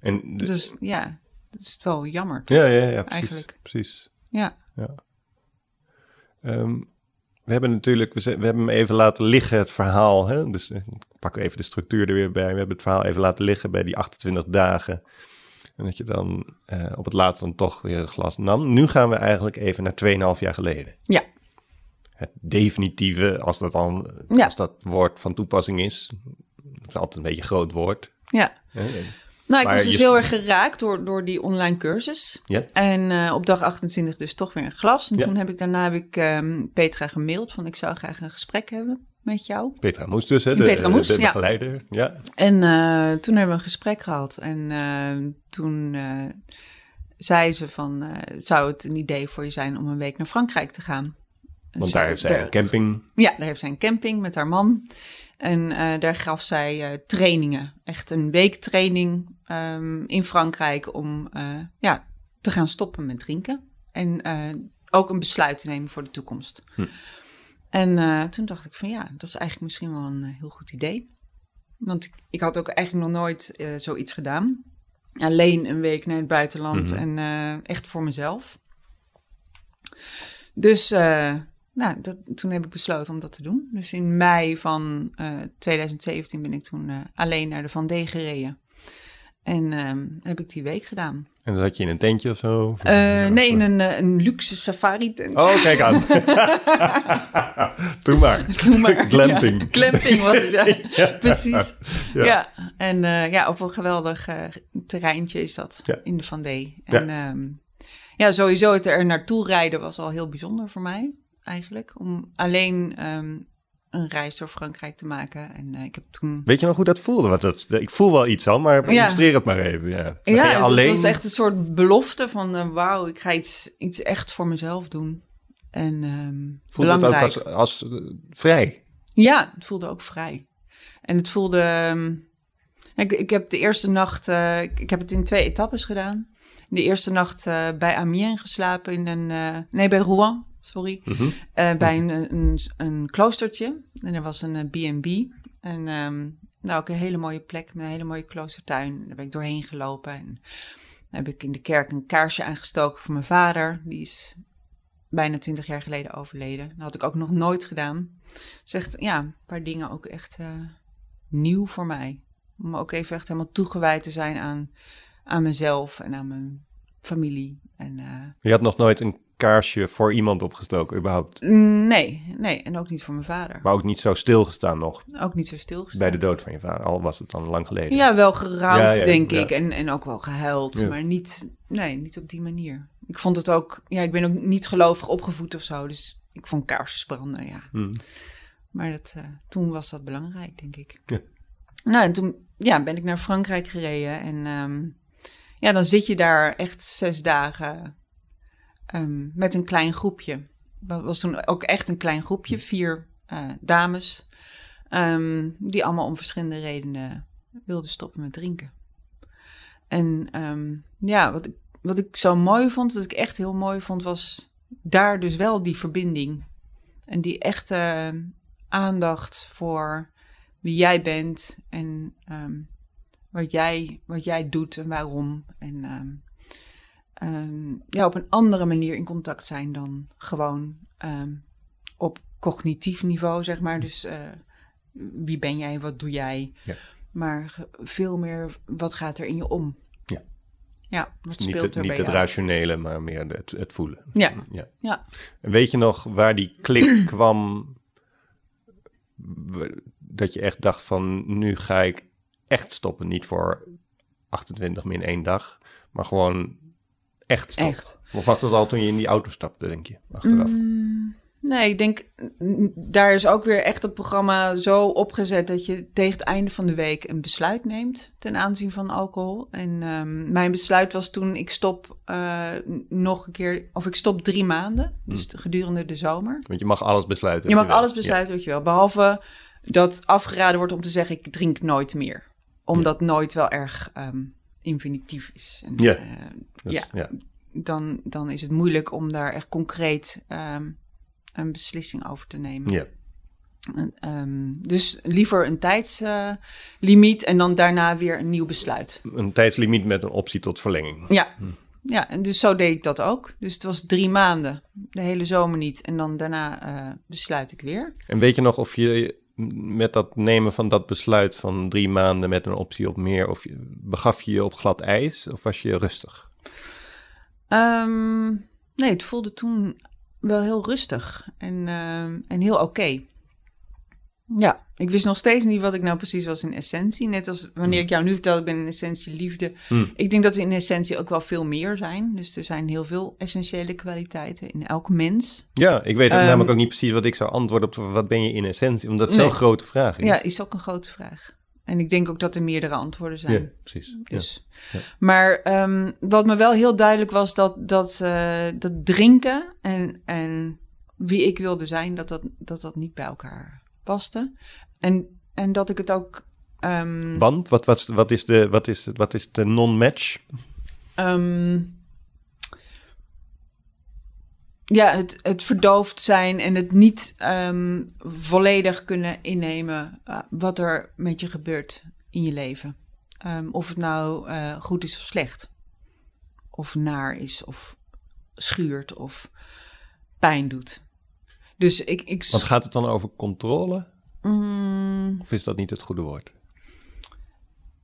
En de- Dus ja, dat is wel jammer. ja, ja, ja, precies. eigenlijk. Precies. Ja, Ehm, we hebben natuurlijk, we, hebben hem even laten liggen, het verhaal. Hè? Dus eh, ik pak even de structuur er weer bij. We hebben het verhaal even laten liggen bij die 28 dagen. En dat je dan eh, op het laatst dan toch weer een glas nam. Nu gaan we eigenlijk even naar 2,5 jaar geleden. Ja, Het definitieve, als dat dan, Ja. als dat woord van toepassing is. Dat is altijd een beetje een groot woord. ja. Nou, ik Maar was dus je- heel erg geraakt door, door die online cursus. Ja. En eh, op dag 28 dus toch weer een glas. En Ja. toen heb ik daarna heb ik ehm, Petra gemaild van ik zou graag een gesprek hebben met jou. Petra Moes dus, hè? De, Petra Moes, de begeleider. Ja. En eh, toen hebben we een gesprek gehad. En eh, toen zei ze van, zou het een idee voor je zijn om een week naar Frankrijk te gaan? Want daar heeft zij een camping. Ja, daar heeft zij een camping met haar man. En eh, daar gaf zij eh, trainingen. Echt een week training ehm, in Frankrijk om eh, ja, te gaan stoppen met drinken. En ook een besluit te nemen voor de toekomst. Hm. En toen dacht ik van ja, dat is eigenlijk misschien wel een heel goed idee. Want ik, ik had ook eigenlijk nog nooit zoiets gedaan. Alleen een week naar het buitenland Mhm. en echt voor mezelf. Dus nou, dat, toen heb ik besloten om dat te doen. Dus in mei van eh, 2017 ben ik toen eh, alleen naar de Van D gereden. En ehm, heb ik die week gedaan. En dan zat je in een tentje of zo? Of- Eh, nee, in een, eh, een luxe safari tent. Oh, kijk aan. Doe maar. Doe maar. Glamping. Ja, glamping was het, ja. Ja. Precies. Ja. Ja. en eh, ja, op een geweldig eh, terreintje is dat in de Van D. En ja. ja, sowieso het er naartoe rijden was al heel bijzonder voor mij eigenlijk. Om alleen ehm, een reis door Frankrijk te maken. En eh, ik heb toen... Weet je nog hoe dat voelde? Want dat, ik voel wel iets al, maar Ja. illustreer het maar even. Ja, Ja, alleen... het was echt een soort belofte van eh, wauw, ik ga iets, iets echt voor mezelf doen. En ehm voelde het ook belangrijk. als, als eh, vrij. Ja, het voelde ook vrij. En het voelde. ehm, ik, ik heb de eerste nacht. ik, ik heb het in twee etappes gedaan. De eerste nacht bij Amiens geslapen in een. nee, bij Rouen, sorry. Mhm. Eh, bij een, een, een kloostertje. En er was een eh, B&B. En ehm, nou, ook een hele mooie plek met een hele mooie kloostertuin. Daar ben ik doorheen gelopen. En heb ik in de kerk een kaarsje aangestoken voor mijn vader. Die is bijna twintig jaar geleden overleden. Dat had ik ook nog nooit gedaan. Dus echt, ja, een paar dingen ook echt eh, nieuw voor mij. Om ook even echt helemaal toegewijd te zijn aan, aan mezelf en aan mijn familie. En eh, Je had nog nooit een kaarsje voor iemand opgestoken, überhaupt. nee, nee, en ook niet voor mijn vader. Maar ook niet zo stilgestaan nog Ook niet zo stilgestaan. bij de dood van je vader. Al was het dan lang geleden. Ja, wel gerouwd, Ja, ja, denk ja. ik. En, en ook wel gehuild. Maar niet, nee, niet op die manier. Ik vond het ook... Ja, ik ben ook niet gelovig opgevoed of zo. Dus ik vond kaarsjes branden, ja. Hmm. Maar dat, eh, toen was dat belangrijk, denk ik. Nou, en toen ja, ben ik naar Frankrijk gereden. En ehm, ja, dan zit je daar echt zes dagen ehm, met een klein groepje. Dat was toen ook echt een klein groepje, vier eh, dames. ehm, die allemaal om verschillende redenen wilden stoppen met drinken. En ehm, ja, wat ik, wat ik zo mooi vond, wat ik echt heel mooi vond, was daar dus wel die verbinding. En die echte aandacht voor wie jij bent en wat, jij, wat jij doet en waarom. En ehm, ehm, ja, op een andere manier in contact zijn dan gewoon ehm, op cognitief niveau, zeg maar. Dus eh, wie ben jij, wat doe jij? Ja. Maar veel meer, wat gaat er in je om? Ja. Ja, wat Niet speelt het, er niet bij het jou? rationele, maar meer het, het voelen. Ja. ja. Ja. En weet je nog waar die klik kwam? Dat je echt dacht van, nu ga ik echt stoppen. Niet voor 28 min één dag, maar gewoon echt. Echt. Of was dat al toen je in die auto stapte, denk je, achteraf? Mm, nee, ik denk, mm, daar is ook weer echt het programma zo opgezet dat je tegen het einde van de week een besluit neemt ten aanzien van alcohol. En ehm, mijn besluit was toen, ik stop eh, nog een keer, of ik stop drie maanden, dus gedurende de zomer. Want je mag alles besluiten. Je mag alles besluiten wat je wil, behalve dat afgeraden wordt om te zeggen, ik drink nooit meer. Omdat nooit wel erg ehm, infinitief is. En, Ja. eh, Ja. Dus, ja. dan, dan is het moeilijk om daar echt concreet ehm, een beslissing over te nemen. ja. Ehm, dus liever een tijdslimiet en dan daarna weer een nieuw besluit. Een tijdslimiet met een optie tot verlenging. Ja, ja, en dus zo deed ik dat ook. Dus het was drie maanden, de hele zomer niet. En dan daarna eh, besluit ik weer. En weet je nog of je met dat nemen van dat besluit van drie maanden met een optie op meer, of begaf je je op glad ijs of was je rustig? Ehm, nee, het voelde toen wel heel rustig en, ehm, en heel oké. Ja, ik wist nog steeds niet wat ik nou precies was in essentie. Net als wanneer ik jou nu vertel, ik ben in essentie liefde. Hmm. Ik denk dat we in essentie ook wel veel meer zijn. Dus er zijn heel veel essentiële kwaliteiten in elk mens. Ja, ik weet Ehm, namelijk ook niet precies wat ik zou antwoorden op wat ben je in essentie, omdat het Nee. zo'n grote vraag is. Ja, is ook een grote vraag. En ik denk ook dat er meerdere antwoorden zijn. Ja, precies. Dus. Ja. Maar ehm, wat me wel heel duidelijk was, dat, dat, eh, dat drinken en, en wie ik wilde zijn, dat dat, dat, dat niet bij elkaar paste. En, en dat ik het ook. ehm, Want wat, wat, wat, is de, wat, is, wat is de non-match? ehm, ja, het, het verdoofd zijn en het niet ehm, volledig kunnen innemen eh, wat er met je gebeurt in je leven. Of het nou eh, goed is of slecht. Of naar is of schuurt of pijn doet. Dus ik... ik Want gaat het dan over controle? Mm, Of is dat niet het goede woord?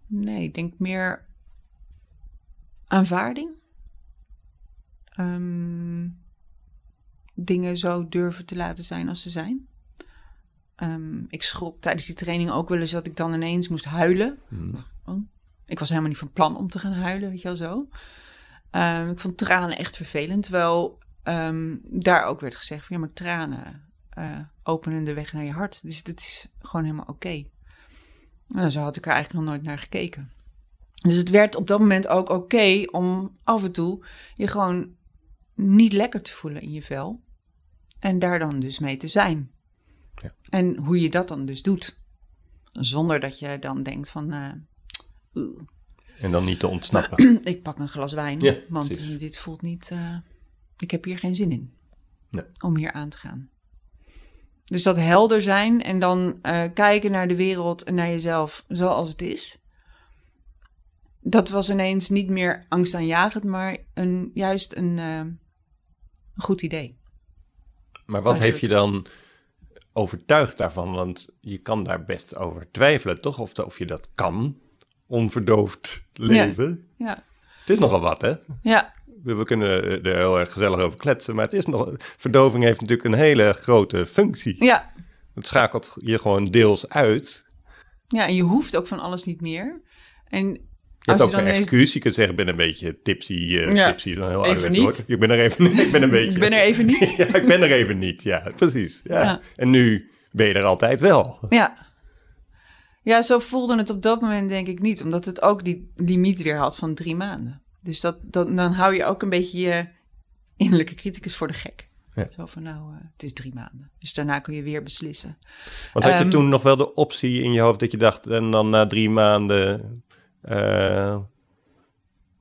Nee, ik denk meer aanvaarding. Ehm, dingen zo durven te laten zijn als ze zijn. Ehm, ik schrok tijdens die training ook wel eens dat ik dan ineens moest huilen. Hmm. Oh, ik was helemaal niet van plan om te gaan huilen, weet je wel zo. Ehm, ik vond tranen echt vervelend. Terwijl ehm, daar ook werd gezegd van ja, maar tranen eh, openen de weg naar je hart. Dus dat is gewoon helemaal oké. Nou, zo had ik er eigenlijk nog nooit naar gekeken. Dus het werd op dat moment ook oké om af en toe je gewoon niet lekker te voelen in je vel. En daar dan dus mee te zijn. Ja. En hoe je dat dan dus doet. Zonder dat je dan denkt van, eh, En dan niet te ontsnappen. ik pak een glas wijn, Ja, want precies. dit voelt niet, eh, ik heb hier geen zin in Nee. om hier aan te gaan. Dus dat helder zijn en dan eh, kijken naar de wereld en naar jezelf zoals het is. Dat was ineens niet meer angstaanjagend, maar een, juist een, eh, een goed idee. Maar wat heeft je dan overtuigd daarvan? Want je kan daar best over twijfelen, toch? Of, of je dat kan, onverdoofd leven. Ja, Het is nogal wat, hè? ja, We kunnen er heel erg gezellig over kletsen, maar het is nog... Verdoving heeft natuurlijk een hele grote functie. ja. Het schakelt je gewoon deels uit. ja, en je hoeft ook van alles niet meer. En Je hebt als ook je een excuus. Je kunt zeggen, ik ben een beetje tipsy. eh Ja. Tipsy is een heel Even ouderwets niet. woord. Ik ben er even, ik ben een beetje... Ik ben er even niet. ja, ik ben er even niet. Ja, precies. Ja. Ja. En nu ben je er altijd wel. Ja. Ja, zo voelde het op dat moment denk ik niet. Omdat het ook die limiet weer had van drie maanden. Dus dat, dat, dan hou je ook een beetje je innerlijke criticus voor de gek. Ja. Zo van nou, eh, het is drie maanden. Dus daarna kun je weer beslissen. Want had je Ehm, toen nog wel de optie in je hoofd dat je dacht... en dan na drie maanden eh,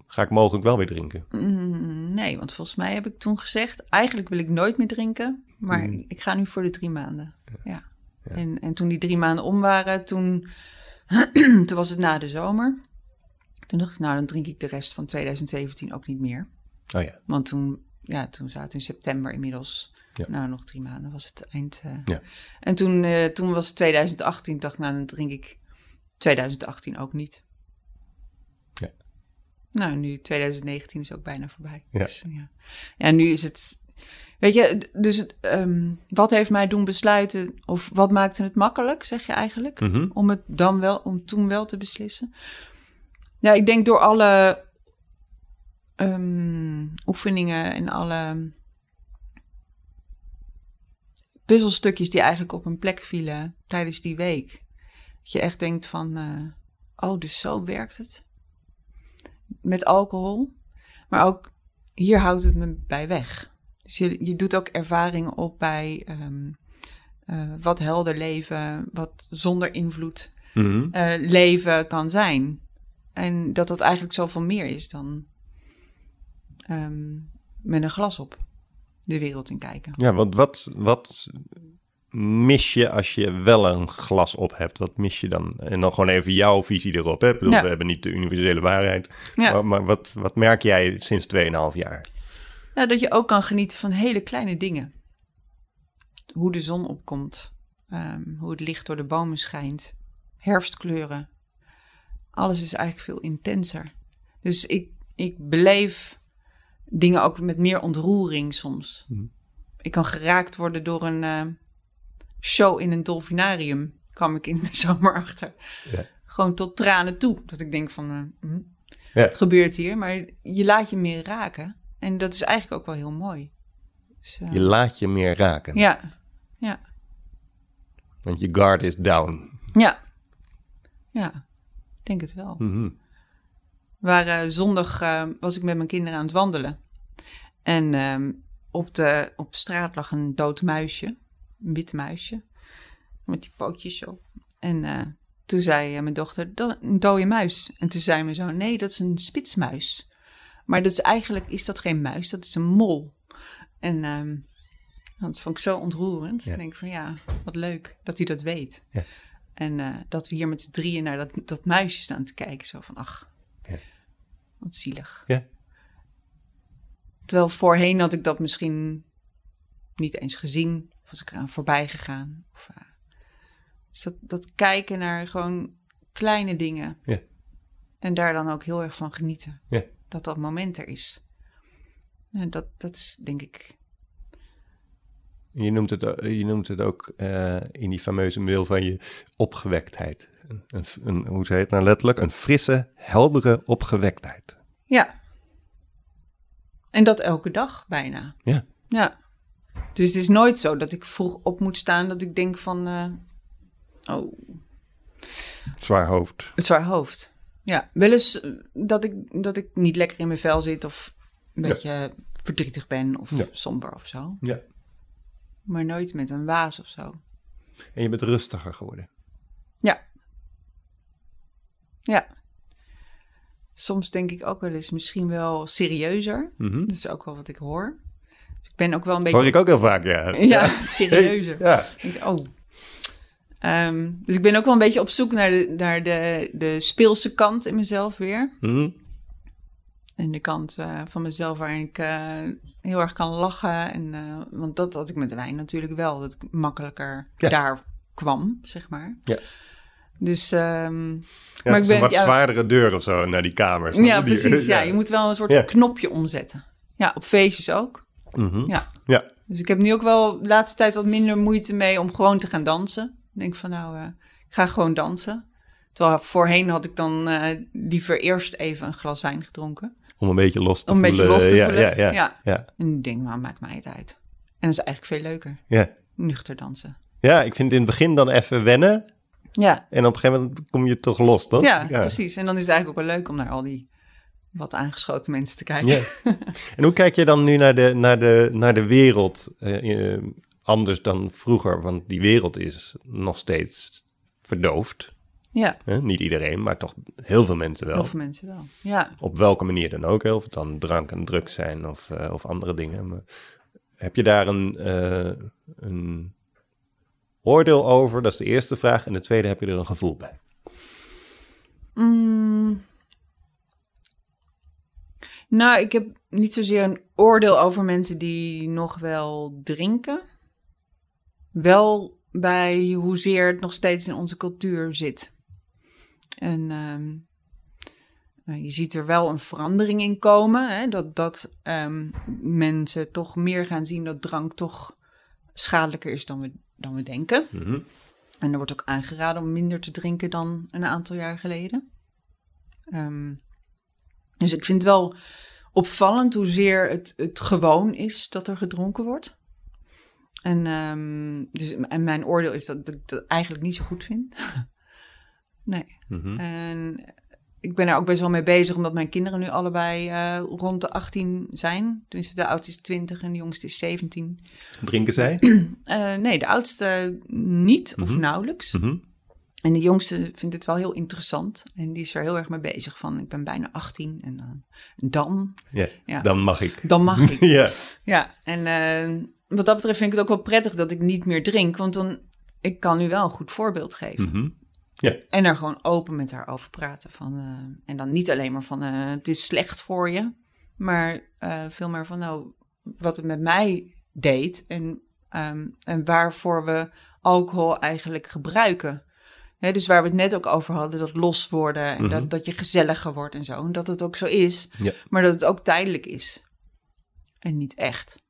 ga ik mogelijk wel weer drinken? Mm, nee, want volgens mij heb ik toen gezegd... eigenlijk wil ik nooit meer drinken. Maar Mm. ik ga nu voor de drie maanden. Ja. En, en toen die drie maanden om waren, toen, toen was het na de zomer. Toen dacht ik, nou dan drink ik de rest van 2017 ook niet meer. Oh ja. Want toen, ja, toen zaten we in september inmiddels. Ja. Nou, nog drie maanden was het eind. eh. Ja. En toen, eh, toen was het 2018. Ik dacht, nou, dan drink ik 2018 ook niet. Ja. Nou, nu 2019 is ook bijna voorbij. Ja. Dus, ja. ja, nu is het. Weet je, dus ehm, wat heeft mij doen besluiten, of wat maakte het makkelijk, zeg je eigenlijk, Mhm. om het dan wel, om toen wel te beslissen? Ja, ik denk door alle ehm, oefeningen en alle puzzelstukjes die eigenlijk op een plek vielen tijdens die week. Dat je echt denkt van, eh, oh, dus zo werkt het. Met alcohol. Maar ook hier houdt het me bij weg. Dus je, je doet ook ervaringen op bij ehm, eh, wat helder leven, wat zonder invloed Mhm. eh, leven kan zijn. En dat dat eigenlijk zoveel meer is dan ehm, met een glas op de wereld in kijken. Ja, want wat, wat mis je als je wel een glas op hebt? Wat mis je dan? En dan gewoon even jouw visie erop. Hè? Ik bedoel, Ja. We hebben niet de universele waarheid. Ja. Maar, maar wat, wat merk jij sinds 2,5 jaar? Nou, dat je ook kan genieten van hele kleine dingen. Hoe de zon opkomt, ehm, hoe het licht door de bomen schijnt, herfstkleuren. Alles is eigenlijk veel intenser. Dus ik, ik beleef dingen ook met meer ontroering soms. Mhm. Ik kan geraakt worden door een eh, show in een dolfinarium, kwam ik in de zomer achter. Ja. Gewoon tot tranen toe. Dat ik denk van, hm, Ja. het gebeurt hier. Maar je laat je meer raken. En dat is eigenlijk ook wel heel mooi. Dus, eh, Je laat je meer raken. ja, ja, Want je guard is down. ja. Ja, denk het wel. Mhm. Waar eh, zondag eh, was ik met mijn kinderen aan het wandelen. En ehm, op, de, op straat lag een dood muisje. Een wit muisje. Met die pootjes zo. En eh, toen zei mijn dochter, dat een dode muis. En toen zei mijn zoon, nee, dat is een spitsmuis. Maar dat is eigenlijk is dat geen muis, dat is een mol. En ehm, dat vond ik zo ontroerend. Ja. Ik denk van ja, wat leuk dat hij dat weet. Ja. En eh, dat we hier met z'n drieën naar dat, dat muisje staan te kijken. Zo van, ach, Ja. wat zielig. Ja. Terwijl voorheen had ik dat misschien niet eens gezien. Of was ik eraan voorbij gegaan. Of, eh, dus dat, dat kijken naar gewoon kleine dingen. Ja. En daar dan ook heel erg van genieten. Ja. Dat dat moment er is. En dat, dat is denk ik... Je noemt het, o- je noemt het ook eh, in die fameuze mail van je opgewektheid. Een, een, hoe zei het nou letterlijk? Een frisse, heldere opgewektheid. Ja. En dat elke dag bijna. Ja. Ja. Dus het is nooit zo dat ik vroeg op moet staan dat ik denk van... eh, oh, Zwaar hoofd. Het zwaar hoofd. Ja, wel eens eh, dat ik, dat ik niet lekker in mijn vel zit of een Ja. beetje verdrietig ben of Ja. somber of zo. Ja. Maar nooit met een waas of zo. En je bent rustiger geworden. Ja. Ja. Soms denk ik ook wel eens misschien wel serieuzer. Mhm. Dat is ook wel wat ik hoor. Dus ik ben ook wel een beetje... Hoor ik ook heel vaak, ja. Ja, serieuzer. Ja. Denk, oh. Ehm, dus ik ben ook wel een beetje op zoek naar de, naar de, de speelse kant in mezelf weer. Mhm. En de kant eh, van mezelf waarin ik eh, heel erg kan lachen. En, eh, want dat had ik met de wijn natuurlijk wel. Dat ik makkelijker Ja. daar kwam, zeg maar. Ja. Dus, ehm, Ja, Maar ik ben- een wat ja. zwaardere deur of zo naar die kamers. ja, Die- precies. Ja. je moet wel een soort knopje omzetten. Ja, op feestjes ook. Mhm. Ja. Ja. Dus ik heb nu ook wel de laatste tijd wat minder moeite mee om gewoon te gaan dansen. Ik denk van nou, ik ga gewoon dansen. Terwijl voorheen had ik dan liever eerst even een glas wijn gedronken. Om een beetje los te Om een voelen. beetje los te ja, voelen. Ja, ja, Ja. ja. En ik denk, nou, maakt mij het uit. En dat is eigenlijk veel leuker. ja. Nuchter dansen. Ja, ik vind het in het begin dan even wennen. Ja, En op een gegeven moment kom je toch los, toch? ja, precies. En dan is het eigenlijk ook wel leuk om naar al die wat aangeschoten mensen te kijken. Ja. En hoe kijk je dan nu naar de, naar de, naar de wereld eh, eh, anders dan vroeger? Want die wereld is nog steeds verdoofd. Ja, Hè? Niet iedereen, maar toch heel veel mensen wel. heel veel mensen wel. Ja, Op welke manier dan ook. Of het dan drank en drugs zijn of, eh, of andere dingen. Maar heb je daar een, eh, een oordeel over? Dat is de eerste vraag. En de tweede, heb je er een gevoel bij? Mm. Nou, ik heb niet zozeer een oordeel over mensen die nog wel drinken. Wel bij hoezeer het nog steeds in onze cultuur zit. En ehm, nou, je ziet er wel een verandering in komen. Hè? Dat, dat ehm, mensen toch meer gaan zien dat drank toch schadelijker is dan we, dan we denken. Mhm. En er wordt ook aangeraden om minder te drinken dan een aantal jaar geleden. Ehm, dus ik vind het wel opvallend hoezeer het, het gewoon is dat er gedronken wordt. En, dus, en mijn oordeel is dat ik dat eigenlijk niet zo goed vind. nee. Mhm. En ik ben er ook best wel mee bezig, omdat mijn kinderen nu allebei eh, rond de 18 zijn. Tenminste, de oudste is 20 en de jongste is 17. Drinken zij? Eh, nee, de oudste niet of Mhm. nauwelijks. Mhm. En de jongste vindt het wel heel interessant. En die is er heel erg mee bezig van, ik ben bijna 18 en dan, dan, Ja. dan mag ik. dan mag ik. ja. Ja, en, eh, wat dat betreft vind ik het ook wel prettig dat ik niet meer drink. Want dan, ik kan nu wel een goed voorbeeld geven. En daar gewoon open met haar over praten. Van, eh, en dan niet alleen maar van eh, het is slecht voor je. Maar eh, veel meer van nou, wat het met mij deed. En, ehm, en waarvoor we alcohol eigenlijk gebruiken. Hè, dus waar we het net ook over hadden, dat los worden en Mhm. dat, dat je gezelliger wordt en zo. En dat het ook zo is, Ja. maar dat het ook tijdelijk is. En niet echt.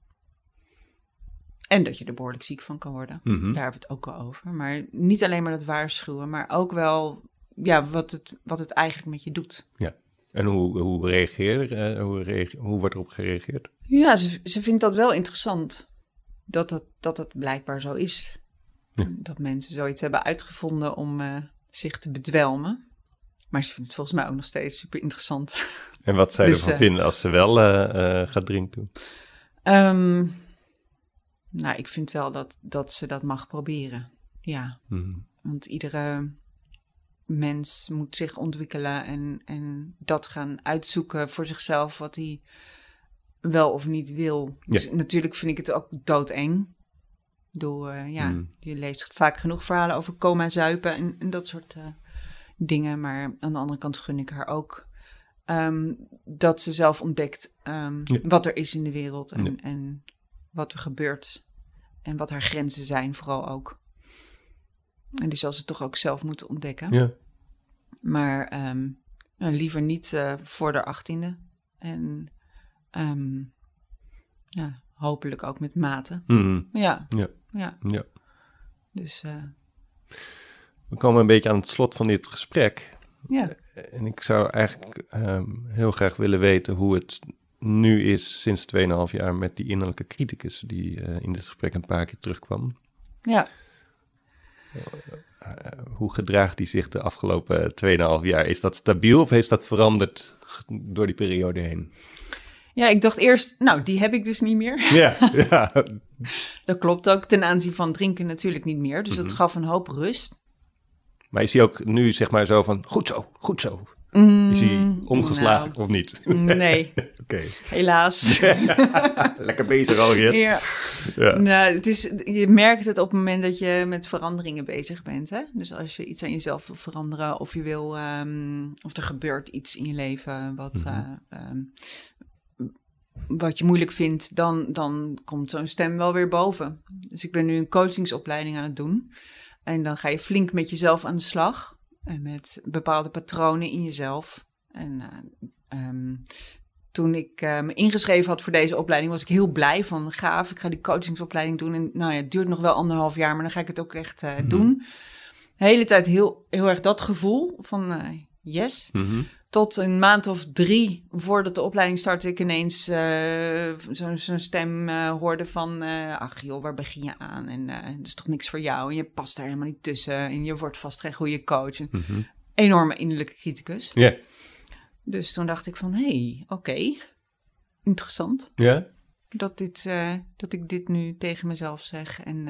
En dat je er behoorlijk ziek van kan worden. Mhm. Daar hebben we het ook wel over. Maar niet alleen maar dat waarschuwen, maar ook wel ja, wat, het, wat het eigenlijk met je doet. En hoe, hoe, reageer, eh, hoe, hoe wordt erop gereageerd? Ja, ze, ze vindt dat wel interessant. Dat het, dat het blijkbaar zo is. Ja. Dat mensen zoiets hebben uitgevonden om eh, zich te bedwelmen. Maar ze vindt het volgens mij ook nog steeds super interessant. En wat zij Dus, ervan eh, vinden als ze wel gaat drinken? Ehm, nou, ik vind wel dat, dat ze dat mag proberen. Ja, Mhm. want iedere mens moet zich ontwikkelen en, en dat gaan uitzoeken voor zichzelf wat hij wel of niet wil. Ja. Dus natuurlijk vind ik het ook doodeng. Bedoel, eh, ja, Mm. je leest vaak genoeg verhalen over coma zuipen en, en dat soort eh, dingen. Maar aan de andere kant gun ik haar ook ehm, dat ze zelf ontdekt ehm, Ja. wat er is in de wereld en, Ja. en wat er gebeurt. En wat haar grenzen zijn vooral ook. En die zal ze toch ook zelf moeten ontdekken. Ja. Maar ehm, nou, liever niet eh, voor de achttiende. En ehm, ja, hopelijk ook met mate. Mhm. Ja, Ja. ja. ja. Dus eh, We komen een beetje aan het slot van dit gesprek. ja. En ik zou eigenlijk ehm, heel graag willen weten hoe het nu is sinds 2,5 jaar met die innerlijke criticus die eh, in dit gesprek een paar keer terugkwam. ja. Hoe gedraagt die zich de afgelopen 2,5 jaar? Is dat stabiel of heeft dat veranderd door die periode heen? Ja, ik dacht eerst, nou, die heb ik dus niet meer. Ja, ja. Dat klopt ook ten aanzien van drinken natuurlijk niet meer. Dus dat Mhm. gaf een hoop rust. Maar is hij ook nu zeg maar zo van, goed zo, goed zo. Is hij Mm, omgeslagen of niet? nou, nee, Oké, helaas. lekker bezig alweer. ja. Ja. Nou, het is, je merkt het op het moment dat je met veranderingen bezig bent. Hè? Dus als je iets aan jezelf wil veranderen of je wil, ehm, of er gebeurt iets in je leven wat, Mhm. eh, ehm, wat je moeilijk vindt, dan, dan komt zo'n stem wel weer boven. Dus ik ben nu een coachingsopleiding aan het doen. En dan ga je flink met jezelf aan de slag. En met bepaalde patronen in jezelf. En eh, ehm, toen ik eh, me ingeschreven had voor deze opleiding, was ik heel blij van gaaf. Ik ga die coachingsopleiding doen. En nou ja, het duurt nog wel anderhalf jaar, maar dan ga ik het ook echt eh, Mhm. doen. De hele tijd heel, heel erg dat gevoel van eh, yes. Mhm. Tot een maand of drie voordat de opleiding startte, ik ineens eh, zo'n zo'n stem eh, hoorde van... eh, ach joh, waar begin je aan? En dat is toch niks voor jou? En je past daar helemaal niet tussen. En je wordt vast geen goede coach. Een Mhm. enorme innerlijke criticus. Ja, Dus toen dacht ik van, hé, hey, oké, interessant. ja. Dat, dit, dat ik dit nu tegen mezelf zeg. En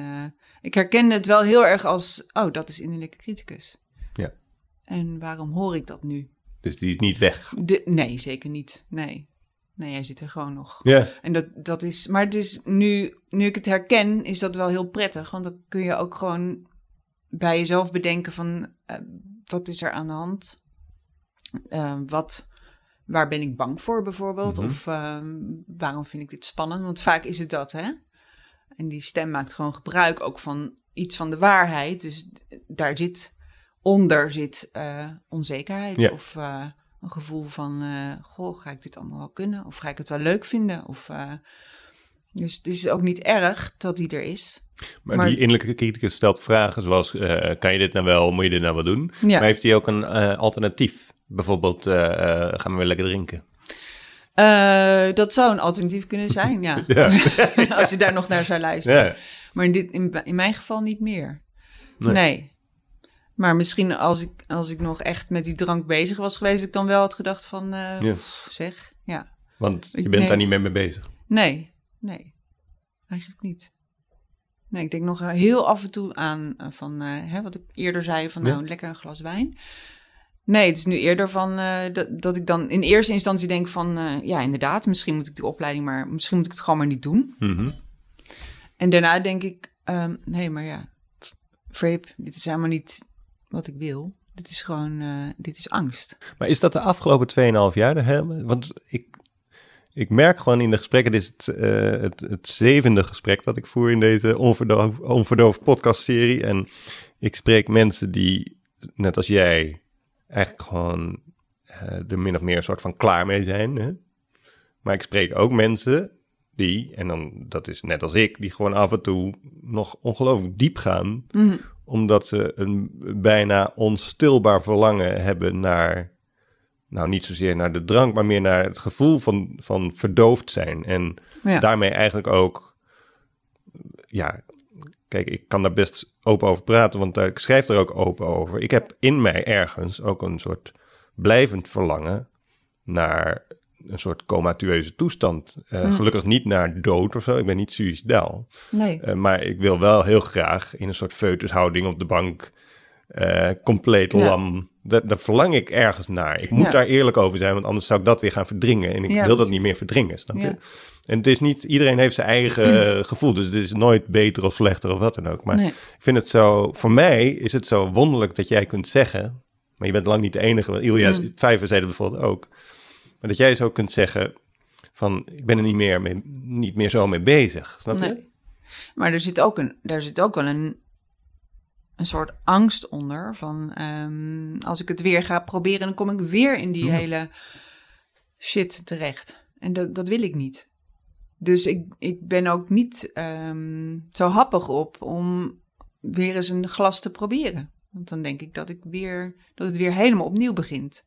ik herkende het wel heel erg als, oh, dat is innerlijke criticus. Ja. En waarom hoor ik dat nu? Dus die is niet weg. De, nee, zeker niet. Nee. Nee, hij zit er gewoon nog. Ja, En dat, dat is, maar het is nu, nu ik het herken, is dat wel heel prettig. Want dan kun je ook gewoon bij jezelf bedenken van, eh, wat is er aan de hand? Eh, wat, waar ben ik bang voor bijvoorbeeld? Mhm. Of eh, waarom vind ik dit spannend? Want vaak is het dat, hè? En die stem maakt gewoon gebruik ook van iets van de waarheid. Dus daar zit, onder zit eh, onzekerheid Ja. of... eh, een gevoel van, eh, goh, ga ik dit allemaal wel kunnen? Of ga ik het wel leuk vinden? Of, dus het is ook niet erg dat die er is. maar, Maar- die innerlijke criticus stelt vragen zoals, kan je dit nou wel, moet je dit nou wel doen? Ja. Maar heeft hij ook een alternatief? Bijvoorbeeld, gaan we weer lekker drinken? Dat zou een alternatief kunnen zijn, ja. Ja. Als je daar nog naar zou luisteren. Maar in, dit, in, in mijn geval niet meer. Nee. Nee. Maar misschien als ik, als ik nog echt met die drank bezig was geweest, ik dan wel had gedacht van, eh, Ja. pff, zeg, ja. want je bent nee. daar niet meer mee bezig. Nee, nee, eigenlijk niet. Nee, ik denk nog heel af en toe aan eh, van, eh, hè, wat ik eerder zei, van Ja. nou, lekker een glas wijn. Nee, het is nu eerder van dat, dat ik dan in eerste instantie denk van, ja, inderdaad, misschien moet ik die opleiding maar, misschien moet ik het gewoon maar niet doen. Mhm. En daarna denk ik, hé, hey, maar ja, Frape, dit is helemaal niet wat ik wil. Dit is gewoon, uh, dit is angst. Maar is dat de afgelopen 2,5 jaar de helemaal? Want ik, ik merk gewoon in de gesprekken, dit is het, uh, het, het, zevende gesprek dat ik voer in deze onverdoofd, onverdoofd podcastserie. En ik spreek mensen die, net als jij, eigenlijk gewoon uh, er min of meer een soort van klaar mee zijn. Hè? Maar ik spreek ook mensen die, en dan dat is net als ik, die gewoon af en toe nog ongelooflijk diep gaan. Mhm. Omdat ze een bijna onstilbaar verlangen hebben naar, nou niet zozeer naar de drank, maar meer naar het gevoel van, van verdoofd zijn. En Ja. daarmee eigenlijk ook, ja, kijk, ik kan daar best open over praten, want ik schrijf er ook open over. Ik heb in mij ergens ook een soort blijvend verlangen naar een soort comatueuze toestand. Eh, Mm. Gelukkig niet naar dood of zo. Ik ben niet suicidaal. Nee. Eh, maar ik wil wel heel graag in een soort foetushouding op de bank. eh, compleet Ja. lam. Daar, daar verlang ik ergens naar. Ik moet Ja. daar eerlijk over zijn, want anders zou ik dat weer gaan verdringen. En ik Ja, wil dat precies. niet meer verdringen, snap je? En het is niet, iedereen heeft zijn eigen gevoel. Dus het is nooit beter of slechter of wat dan ook. Maar nee. ik vind het zo, voor mij is het zo wonderlijk dat jij kunt zeggen, maar je bent lang niet de enige, want Ilja Mm. Vijver zei dat bijvoorbeeld ook, maar dat jij zo kunt zeggen van, ik ben er niet meer, mee, niet meer zo mee bezig, snap je? Maar er zit ook, een, daar zit ook wel een, een soort angst onder. Van ehm, als ik het weer ga proberen, dan kom ik weer in die Ja. hele shit terecht. En dat, dat wil ik niet. Dus ik, ik ben ook niet ehm, zo happig op om weer eens een glas te proberen. Want dan denk ik dat, ik weer, dat het weer helemaal opnieuw begint.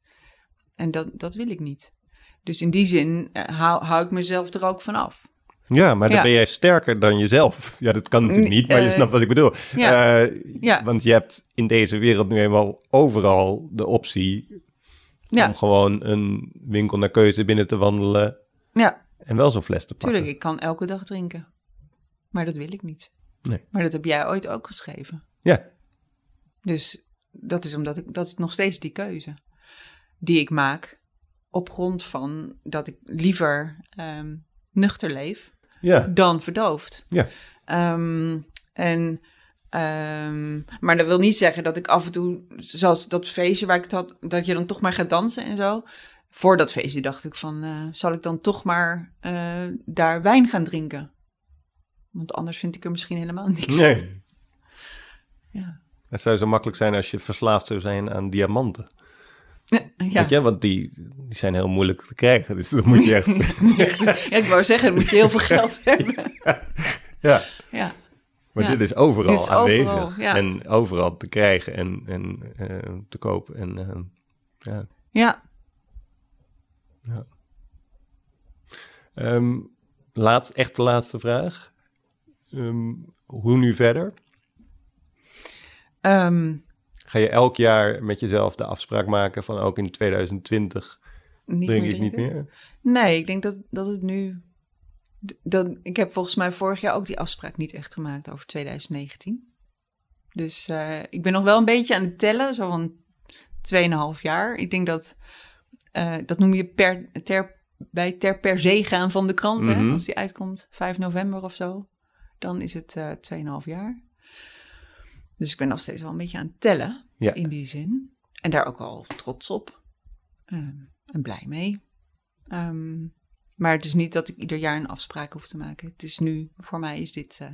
En dat, dat wil ik niet. Dus in die zin eh, hou, hou ik mezelf er ook van af. Ja, maar dan Ja. ben jij sterker dan jezelf. Ja, dat kan natuurlijk niet, maar je Eh, snapt wat ik bedoel. ja. Eh, Ja. Want je hebt in deze wereld nu eenmaal overal de optie om gewoon een winkel naar keuze binnen te wandelen Ja, en wel zo'n fles te pakken. tuurlijk, ik kan elke dag drinken. Maar dat wil ik niet. Nee. Maar dat heb jij ooit ook geschreven. Ja, Dus dat is omdat ik, dat is nog steeds die keuze die ik maak. Op grond van dat ik liever ehm, nuchter leef ja, dan verdoofd. ja. Ehm, en, ehm, maar dat wil niet zeggen dat ik af en toe, zoals dat feestje waar ik het had, dat je dan toch maar gaat dansen en zo. Voor dat feestje dacht ik van, eh, zal ik dan toch maar eh, daar wijn gaan drinken? Want anders vind ik er misschien helemaal niks. Nee. Ja. Het zou zo makkelijk zijn als je verslaafd zou zijn aan diamanten. Ja. Weet je, want die, die zijn heel moeilijk te krijgen. Dus dan moet je echt... ja, ik wou zeggen, dan moet je heel veel geld hebben. ja, Ja, maar Ja. dit is overal Dit is aanwezig. overal, ja. En overal te krijgen en, en eh, te kopen. En eh, ja. ja. Ehm, laatst, echt de laatste vraag. Ehm, hoe nu verder? Ehm, Ga je elk jaar met jezelf de afspraak maken van ook in 2020 niet drink ik niet meer? Nee, ik denk dat, dat het nu. Dat, ik heb volgens mij vorig jaar ook die afspraak niet echt gemaakt over 2019. Dus eh, ik ben nog wel een beetje aan het tellen, zo van 2,5 jaar. Ik denk dat. eh, dat noem je per, ter, bij ter per se gaan van de krant. Mhm. hè? Als die uitkomt, 5 november of zo. Dan is het eh 2,5 jaar. Dus ik ben nog steeds wel een beetje aan het tellen. Ja. In die zin. En daar ook wel trots op. Ehm, en blij mee. Ehm, maar het is niet dat ik ieder jaar een afspraak hoef te maken. Het is nu, voor mij is dit eh,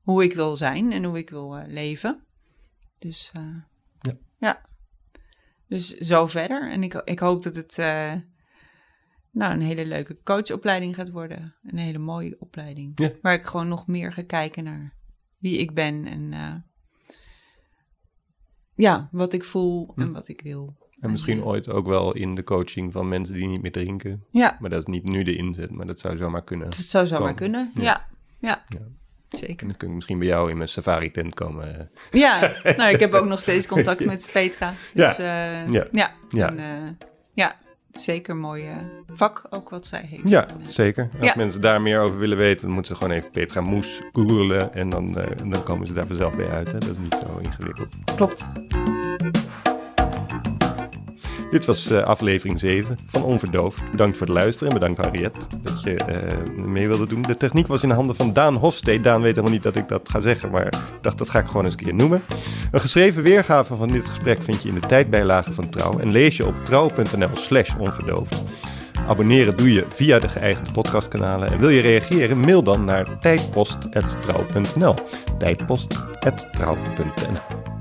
hoe ik wil zijn en hoe ik wil eh, leven. Dus eh, Ja. ja. Dus zo verder. En ik, ik hoop dat het nou, een hele leuke coachopleiding gaat worden. Een hele mooie opleiding. Ja. Waar ik gewoon nog meer ga kijken naar wie ik ben en ja, wat ik voel en Hm. wat ik wil. En misschien eh, ooit ook wel in de coaching van mensen die niet meer drinken. Ja, Maar dat is niet nu de inzet, maar dat zou zomaar kunnen. het zou zomaar kunnen. Ja. Ja, ja. Ja. En Zeker. dan kun ik misschien bij jou in mijn safari tent komen. Ja, nou, ik heb ook nog steeds contact met Petra. Ja. Dus, eh, Ja. ja. Ja. En, eh, ja, zeker een mooi eh, vak ook wat zij heeft. Ja, zeker. Als Ja. mensen daar meer over willen weten, dan moeten ze gewoon even Petra Moes googlen. En dan, eh, dan komen ze daar vanzelf bij uit. Hè? Dat is niet zo ingewikkeld. klopt. Dit was uh, aflevering 7 van Onverdoofd. Bedankt voor het luisteren en bedankt Harriet dat je uh, mee wilde doen. De techniek was in de handen van Daan Hofstee. Daan weet helemaal niet dat ik dat ga zeggen, maar dacht dat ga ik gewoon eens een keer noemen. Een geschreven weergave van dit gesprek vind je in de tijdbijlage van Trouw en lees je op trouw.nl slash onverdoofd. Abonneren doe je via de geëigende podcastkanalen. En wil je reageren, mail dan naar tijdpost.trouw.nl. Tijdpost.trouw.nl